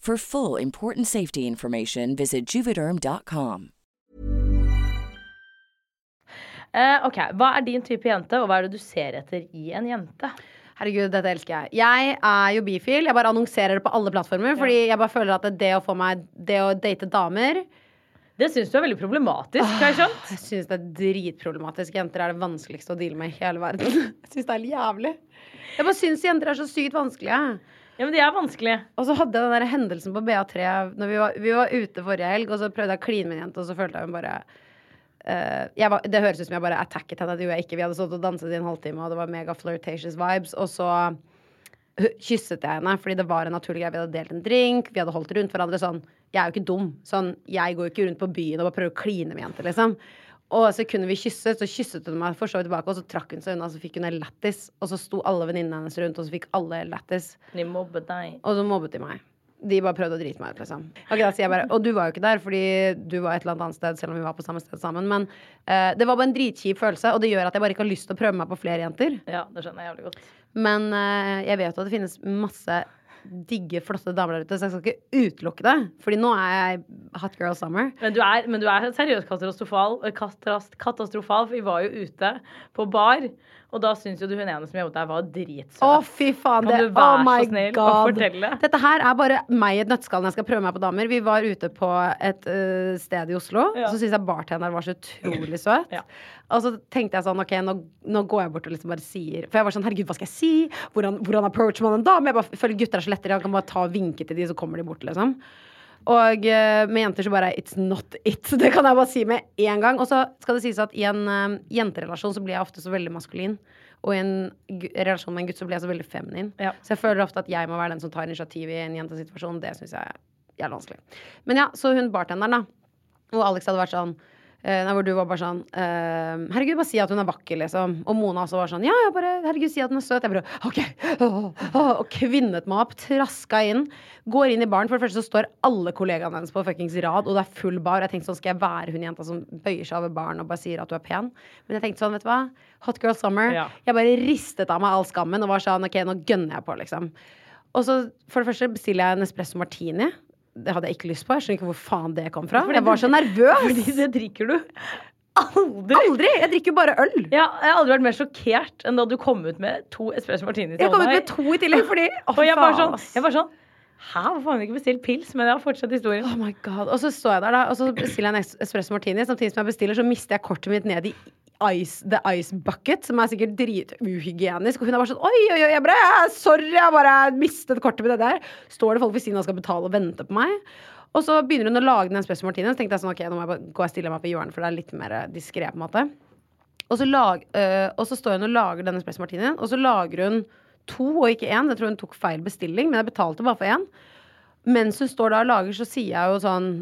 For full important safety information, visit juvederm.com. Uh, ok, Hva er din type jente, og hva er det du ser etter i en jente? Herregud, dette elsker jeg. Jeg er jo bifil. Jeg bare annonserer det på alle plattformer. Fordi jeg bare føler at det å få meg Det å date damer Det syns du er veldig problematisk, har jeg skjønt. Jeg syns det er dritproblematisk. Jenter er det vanskeligste å deale med i hele verden. [LAUGHS] Jeg syns det er jævlig. Jeg bare syns jenter er så sykt vanskelige. Ja, men de er vanskelige. Og så hadde jeg den der hendelsen på BA3 når vi var, vi var ute forrige helg, og så prøvde jeg å kline med en jente, og så følte jeg hun bare uh, var, Det høres ut som jeg bare attacket henne, det gjorde jeg ikke. Vi hadde stått og danset i en halvtime, og det var mega flirtatious vibes. Og så kysset jeg henne, fordi det var en naturlig greie. Vi hadde delt en drink, vi hadde holdt rundt hverandre sånn. Jeg er jo ikke dum. Sånn, jeg går jo ikke rundt på byen og bare prøver å kline med jenter, liksom. Og sekundet vi kysset, så kysset hun meg for så vidt tilbake, og så trakk hun seg unna, så fikk hun en lættis. Og så sto alle venninnene hennes rundt, og så fikk alle lættis. De mobbet deg. Og så mobbet de meg. De bare prøvde å drite meg ut, liksom. Ok, da sier jeg bare, Og du var jo ikke der, fordi du var et eller annet annet sted, selv om vi var på samme sted sammen. Men eh, det var bare en dritkjip følelse, og det gjør at jeg bare ikke har lyst til å prøve meg på flere jenter. Ja, det skjønner jeg jævlig godt. Men eh, jeg vet jo at det finnes masse digge, flotte damer der ute, så jeg skal ikke utelukke det. Fordi nå er jeg hot girl summer. Men du er, men du er seriøst katastrofal, eh, katastrofal, for vi var jo ute på bar, og da syns jo du hun ene som jobbet der, var dritsøt. Å, fy faen. Kan du være oh så snill å God. fortelle? Dette her er bare meg i et nøtteskall når jeg skal prøve meg på damer. Vi var ute på et uh, sted i Oslo. Ja. Så syns jeg bartenderen var så utrolig søt. Ja. Og så tenkte jeg sånn, ok, nå, nå går jeg bort og liksom bare sier For jeg var sånn, herregud, hva skal jeg si? Hvordan, hvordan approacher man en dame? Jeg bare føler gutter er så lettere. Jeg kan bare ta og vinke til de, så kommer de bort, liksom. Og øh, med jenter så bare It's not it. [LAUGHS] Det kan jeg bare si med en gang. Og så skal det sies at i en øh, jenterelasjon så blir jeg ofte så veldig maskulin. Og i en relasjon med en gutt så blir jeg så veldig feminin. Ja. Så jeg føler ofte at jeg må være den som tar initiativ i en jentesituasjon. Det syns jeg er jævlig vanskelig. Men ja, så hun bartenderen, da. Og Alex hadde vært sånn nei, hvor du var bare sånn uh, Herregud, bare si at hun er vakker, liksom. Og Mona også var sånn Ja, ja, bare herregud, si at hun er søt. Jeg bare OK. [LAUGHS] Oh, oh, og kvinnet meg opp, traska inn. Går inn i baren. For det første så står alle kollegaene hennes på fuckings rad, og det er full bar. Jeg tenkte sånn, skal jeg være hun jenta som bøyer seg over baren og bare sier at du er pen? Men jeg tenkte sånn, vet du hva. Hot girl summer. Ja. Jeg bare ristet av meg all skammen og var sånn OK, nå gønner jeg på, liksom. Og så for det første bestiller jeg en espresso martini. Det hadde jeg ikke lyst på. Jeg skjønner ikke hvor faen det kom fra. Jeg var så nervøs. Fordi det drikker du aldri. Aldri! Jeg drikker bare øl. Ja, jeg har aldri vært mer sjokkert enn da du kom ut med to espresso martini til Jeg kom ut med to i tillegg, fordi [LAUGHS] Å, Og jeg var sånn, jeg var sånn Hæ, hvorfor har hun ikke bestilt pils? Men jeg har fortsatt historien. Oh my god. Og så står jeg der, da, og så bestiller jeg en espresso martini. Samtidig som jeg bestiller, så mister jeg kortet mitt ned i ice, the ice bucket, som er sikkert drituhygienisk. Og hun er bare sånn Oi, oi, oi, jeg bare, «Ja, sorry, jeg bare mistet kortet med det der. Står det folk ved siden av skal betale og vente på meg? Og så begynner hun å lage den espresso. Så tenkte jeg sånn, ok, nå må jeg gå og stille meg på hjørnet, for det er litt mer diskré, på en måte. Og så, lag, øh, og så står hun og lager denne espresso martinien, og så lager hun to og ikke én. Jeg tror hun tok feil bestilling, men jeg betalte bare for én. Mens hun står da og lager, så sier jeg jo sånn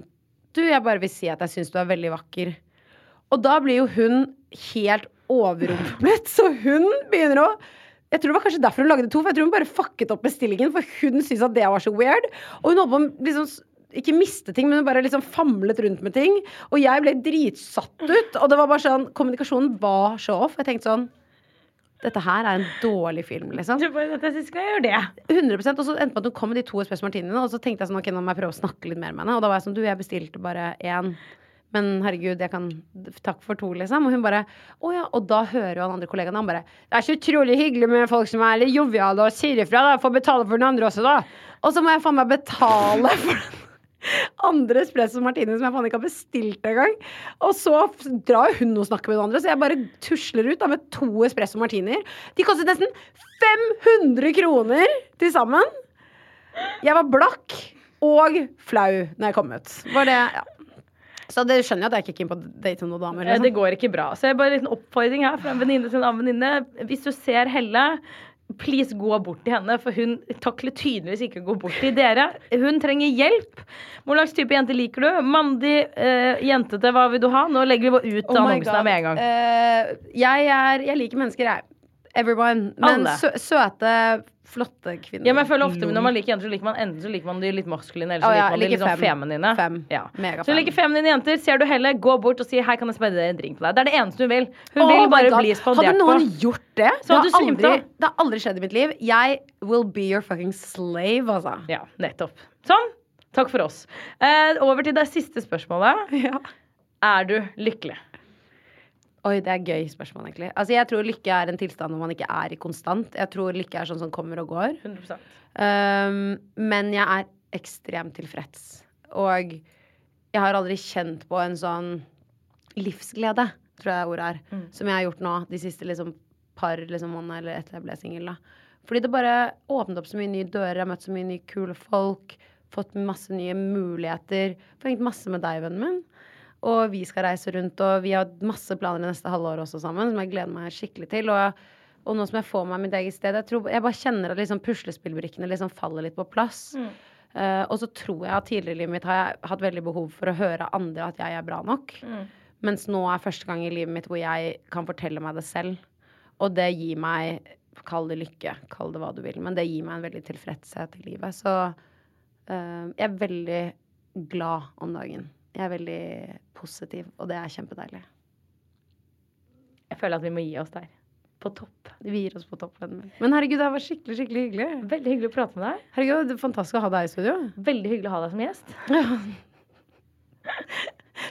Du, jeg bare vil si at jeg syns du er veldig vakker. Og da blir jo hun helt overrumplet, så hun begynner å jeg tror det var kanskje derfor hun lagde to, for jeg tror hun bare fucket opp bestillingen. For hun syntes at det var så weird. Og hun holdt på å liksom ikke miste ting, men hun bare liksom famlet rundt med ting. Og jeg ble dritsatt ut. Og det var bare sånn Kommunikasjonen var så off. Jeg tenkte sånn Dette her er en dårlig film, liksom. Du bare, dette skal jeg gjøre det. 100% Og så endte med at hun kom med de to espresso martiniene, og så tenkte jeg sånn, ok, nå må jeg prøve å snakke litt mer med henne. Og da var jeg sånn, du, jeg bestilte bare én. Men herregud, jeg kan Takk for to, liksom. Og hun bare Å ja. Og da hører jo han andre kollegaen han bare Det er så utrolig hyggelig med folk som er litt joviale og sier ifra, da. Får betale for den andre også, da. Og så må jeg faen meg betale for den andre espresso martini som jeg faen ikke har bestilt engang. Og så drar hun og snakker med den andre, så jeg bare tusler ut da med to espresso martinier. De kostet nesten 500 kroner til sammen. Jeg var blakk og flau når jeg kom ut. Var det, ja. Så det skjønner jeg at jeg ikke er keen på å date noen damer. Eh, Liksom. Det går ikke bra. Så jeg bare en liten oppfordring her fra en venninne til en annen venninne. Hvis du ser Helle, please gå bort til henne, for hun takler tydeligvis ikke å gå bort til dere. Hun trenger hjelp. Hvor slags type jente liker du? Mandig, uh, jentete, hva vil du ha? Nå legger vi ut Oh my annonsen God. her med en gang. Uh, jeg, er, jeg liker mennesker, jeg. Everyone. Men sø søte, flotte kvinner. Ja, men jeg føler ofte Når man liker jenter, så liker man enten så liker man de litt maskuline, eller så liker man de litt sånn feminine. Fem. Ja. Mega Så liker feminine jenter, ser du heller, gå bort og si 'hei, kan jeg spørre deg en drink på deg'. Det er det eneste hun vil. Hun Oh vil bare bli spandert Hadde på. noen gjort det? Så det, har aldri, det har aldri skjedd i mitt liv. Jeg will be your fucking slave, altså. Ja, nettopp. Sånn. Takk for oss. Eh, over til det siste spørsmålet. [LAUGHS] Ja. Er du lykkelig? Oi, det er gøy spørsmål, egentlig. Altså, jeg tror lykke er en tilstand hvor man ikke er i konstant. Jeg tror lykke er sånn som kommer og går. 100 Um, men jeg er ekstremt tilfreds. Og jeg har aldri kjent på en sånn livsglede, tror jeg ordet er, Mm. som jeg har gjort nå de siste liksom, par liksom, månedene eller etter jeg ble singel. Fordi det bare åpnet opp så mye nye dører, jeg har møtt så mye nye kule folk, fått masse nye muligheter. Forhengt masse med deg, vennen min. Og vi skal reise rundt, og vi har masse planer i neste halvår også sammen, som jeg gleder meg skikkelig til. Og, og nå som jeg får meg mitt eget sted, jeg, tror, jeg bare kjenner at liksom puslespillbrikkene liksom faller litt på plass. Eh, og så tror jeg at tidligere i livet mitt har jeg hatt veldig behov for å høre andre at jeg er bra nok. Mens nå er første gang i livet mitt hvor jeg kan fortelle meg det selv. Og det gir meg Kall det lykke, kall det hva du vil. Men det gir meg en veldig tilfredshet i livet. Så uh, jeg er veldig glad om dagen. Jeg er veldig positiv, og det er kjempedeilig. Jeg føler at vi må gi oss der. På topp. Vi gir oss på topp. Men herregud, det var skikkelig skikkelig hyggelig. Veldig hyggelig å prate med deg. Herregud, det er Fantastisk å ha deg i studio. Veldig hyggelig å ha deg som gjest.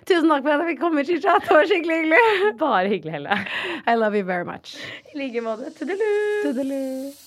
Tusen takk for at jeg fikk komme. Det var skikkelig hyggelig. Bare hyggelig, Helle. I love you very much. I like måte. Tudelu.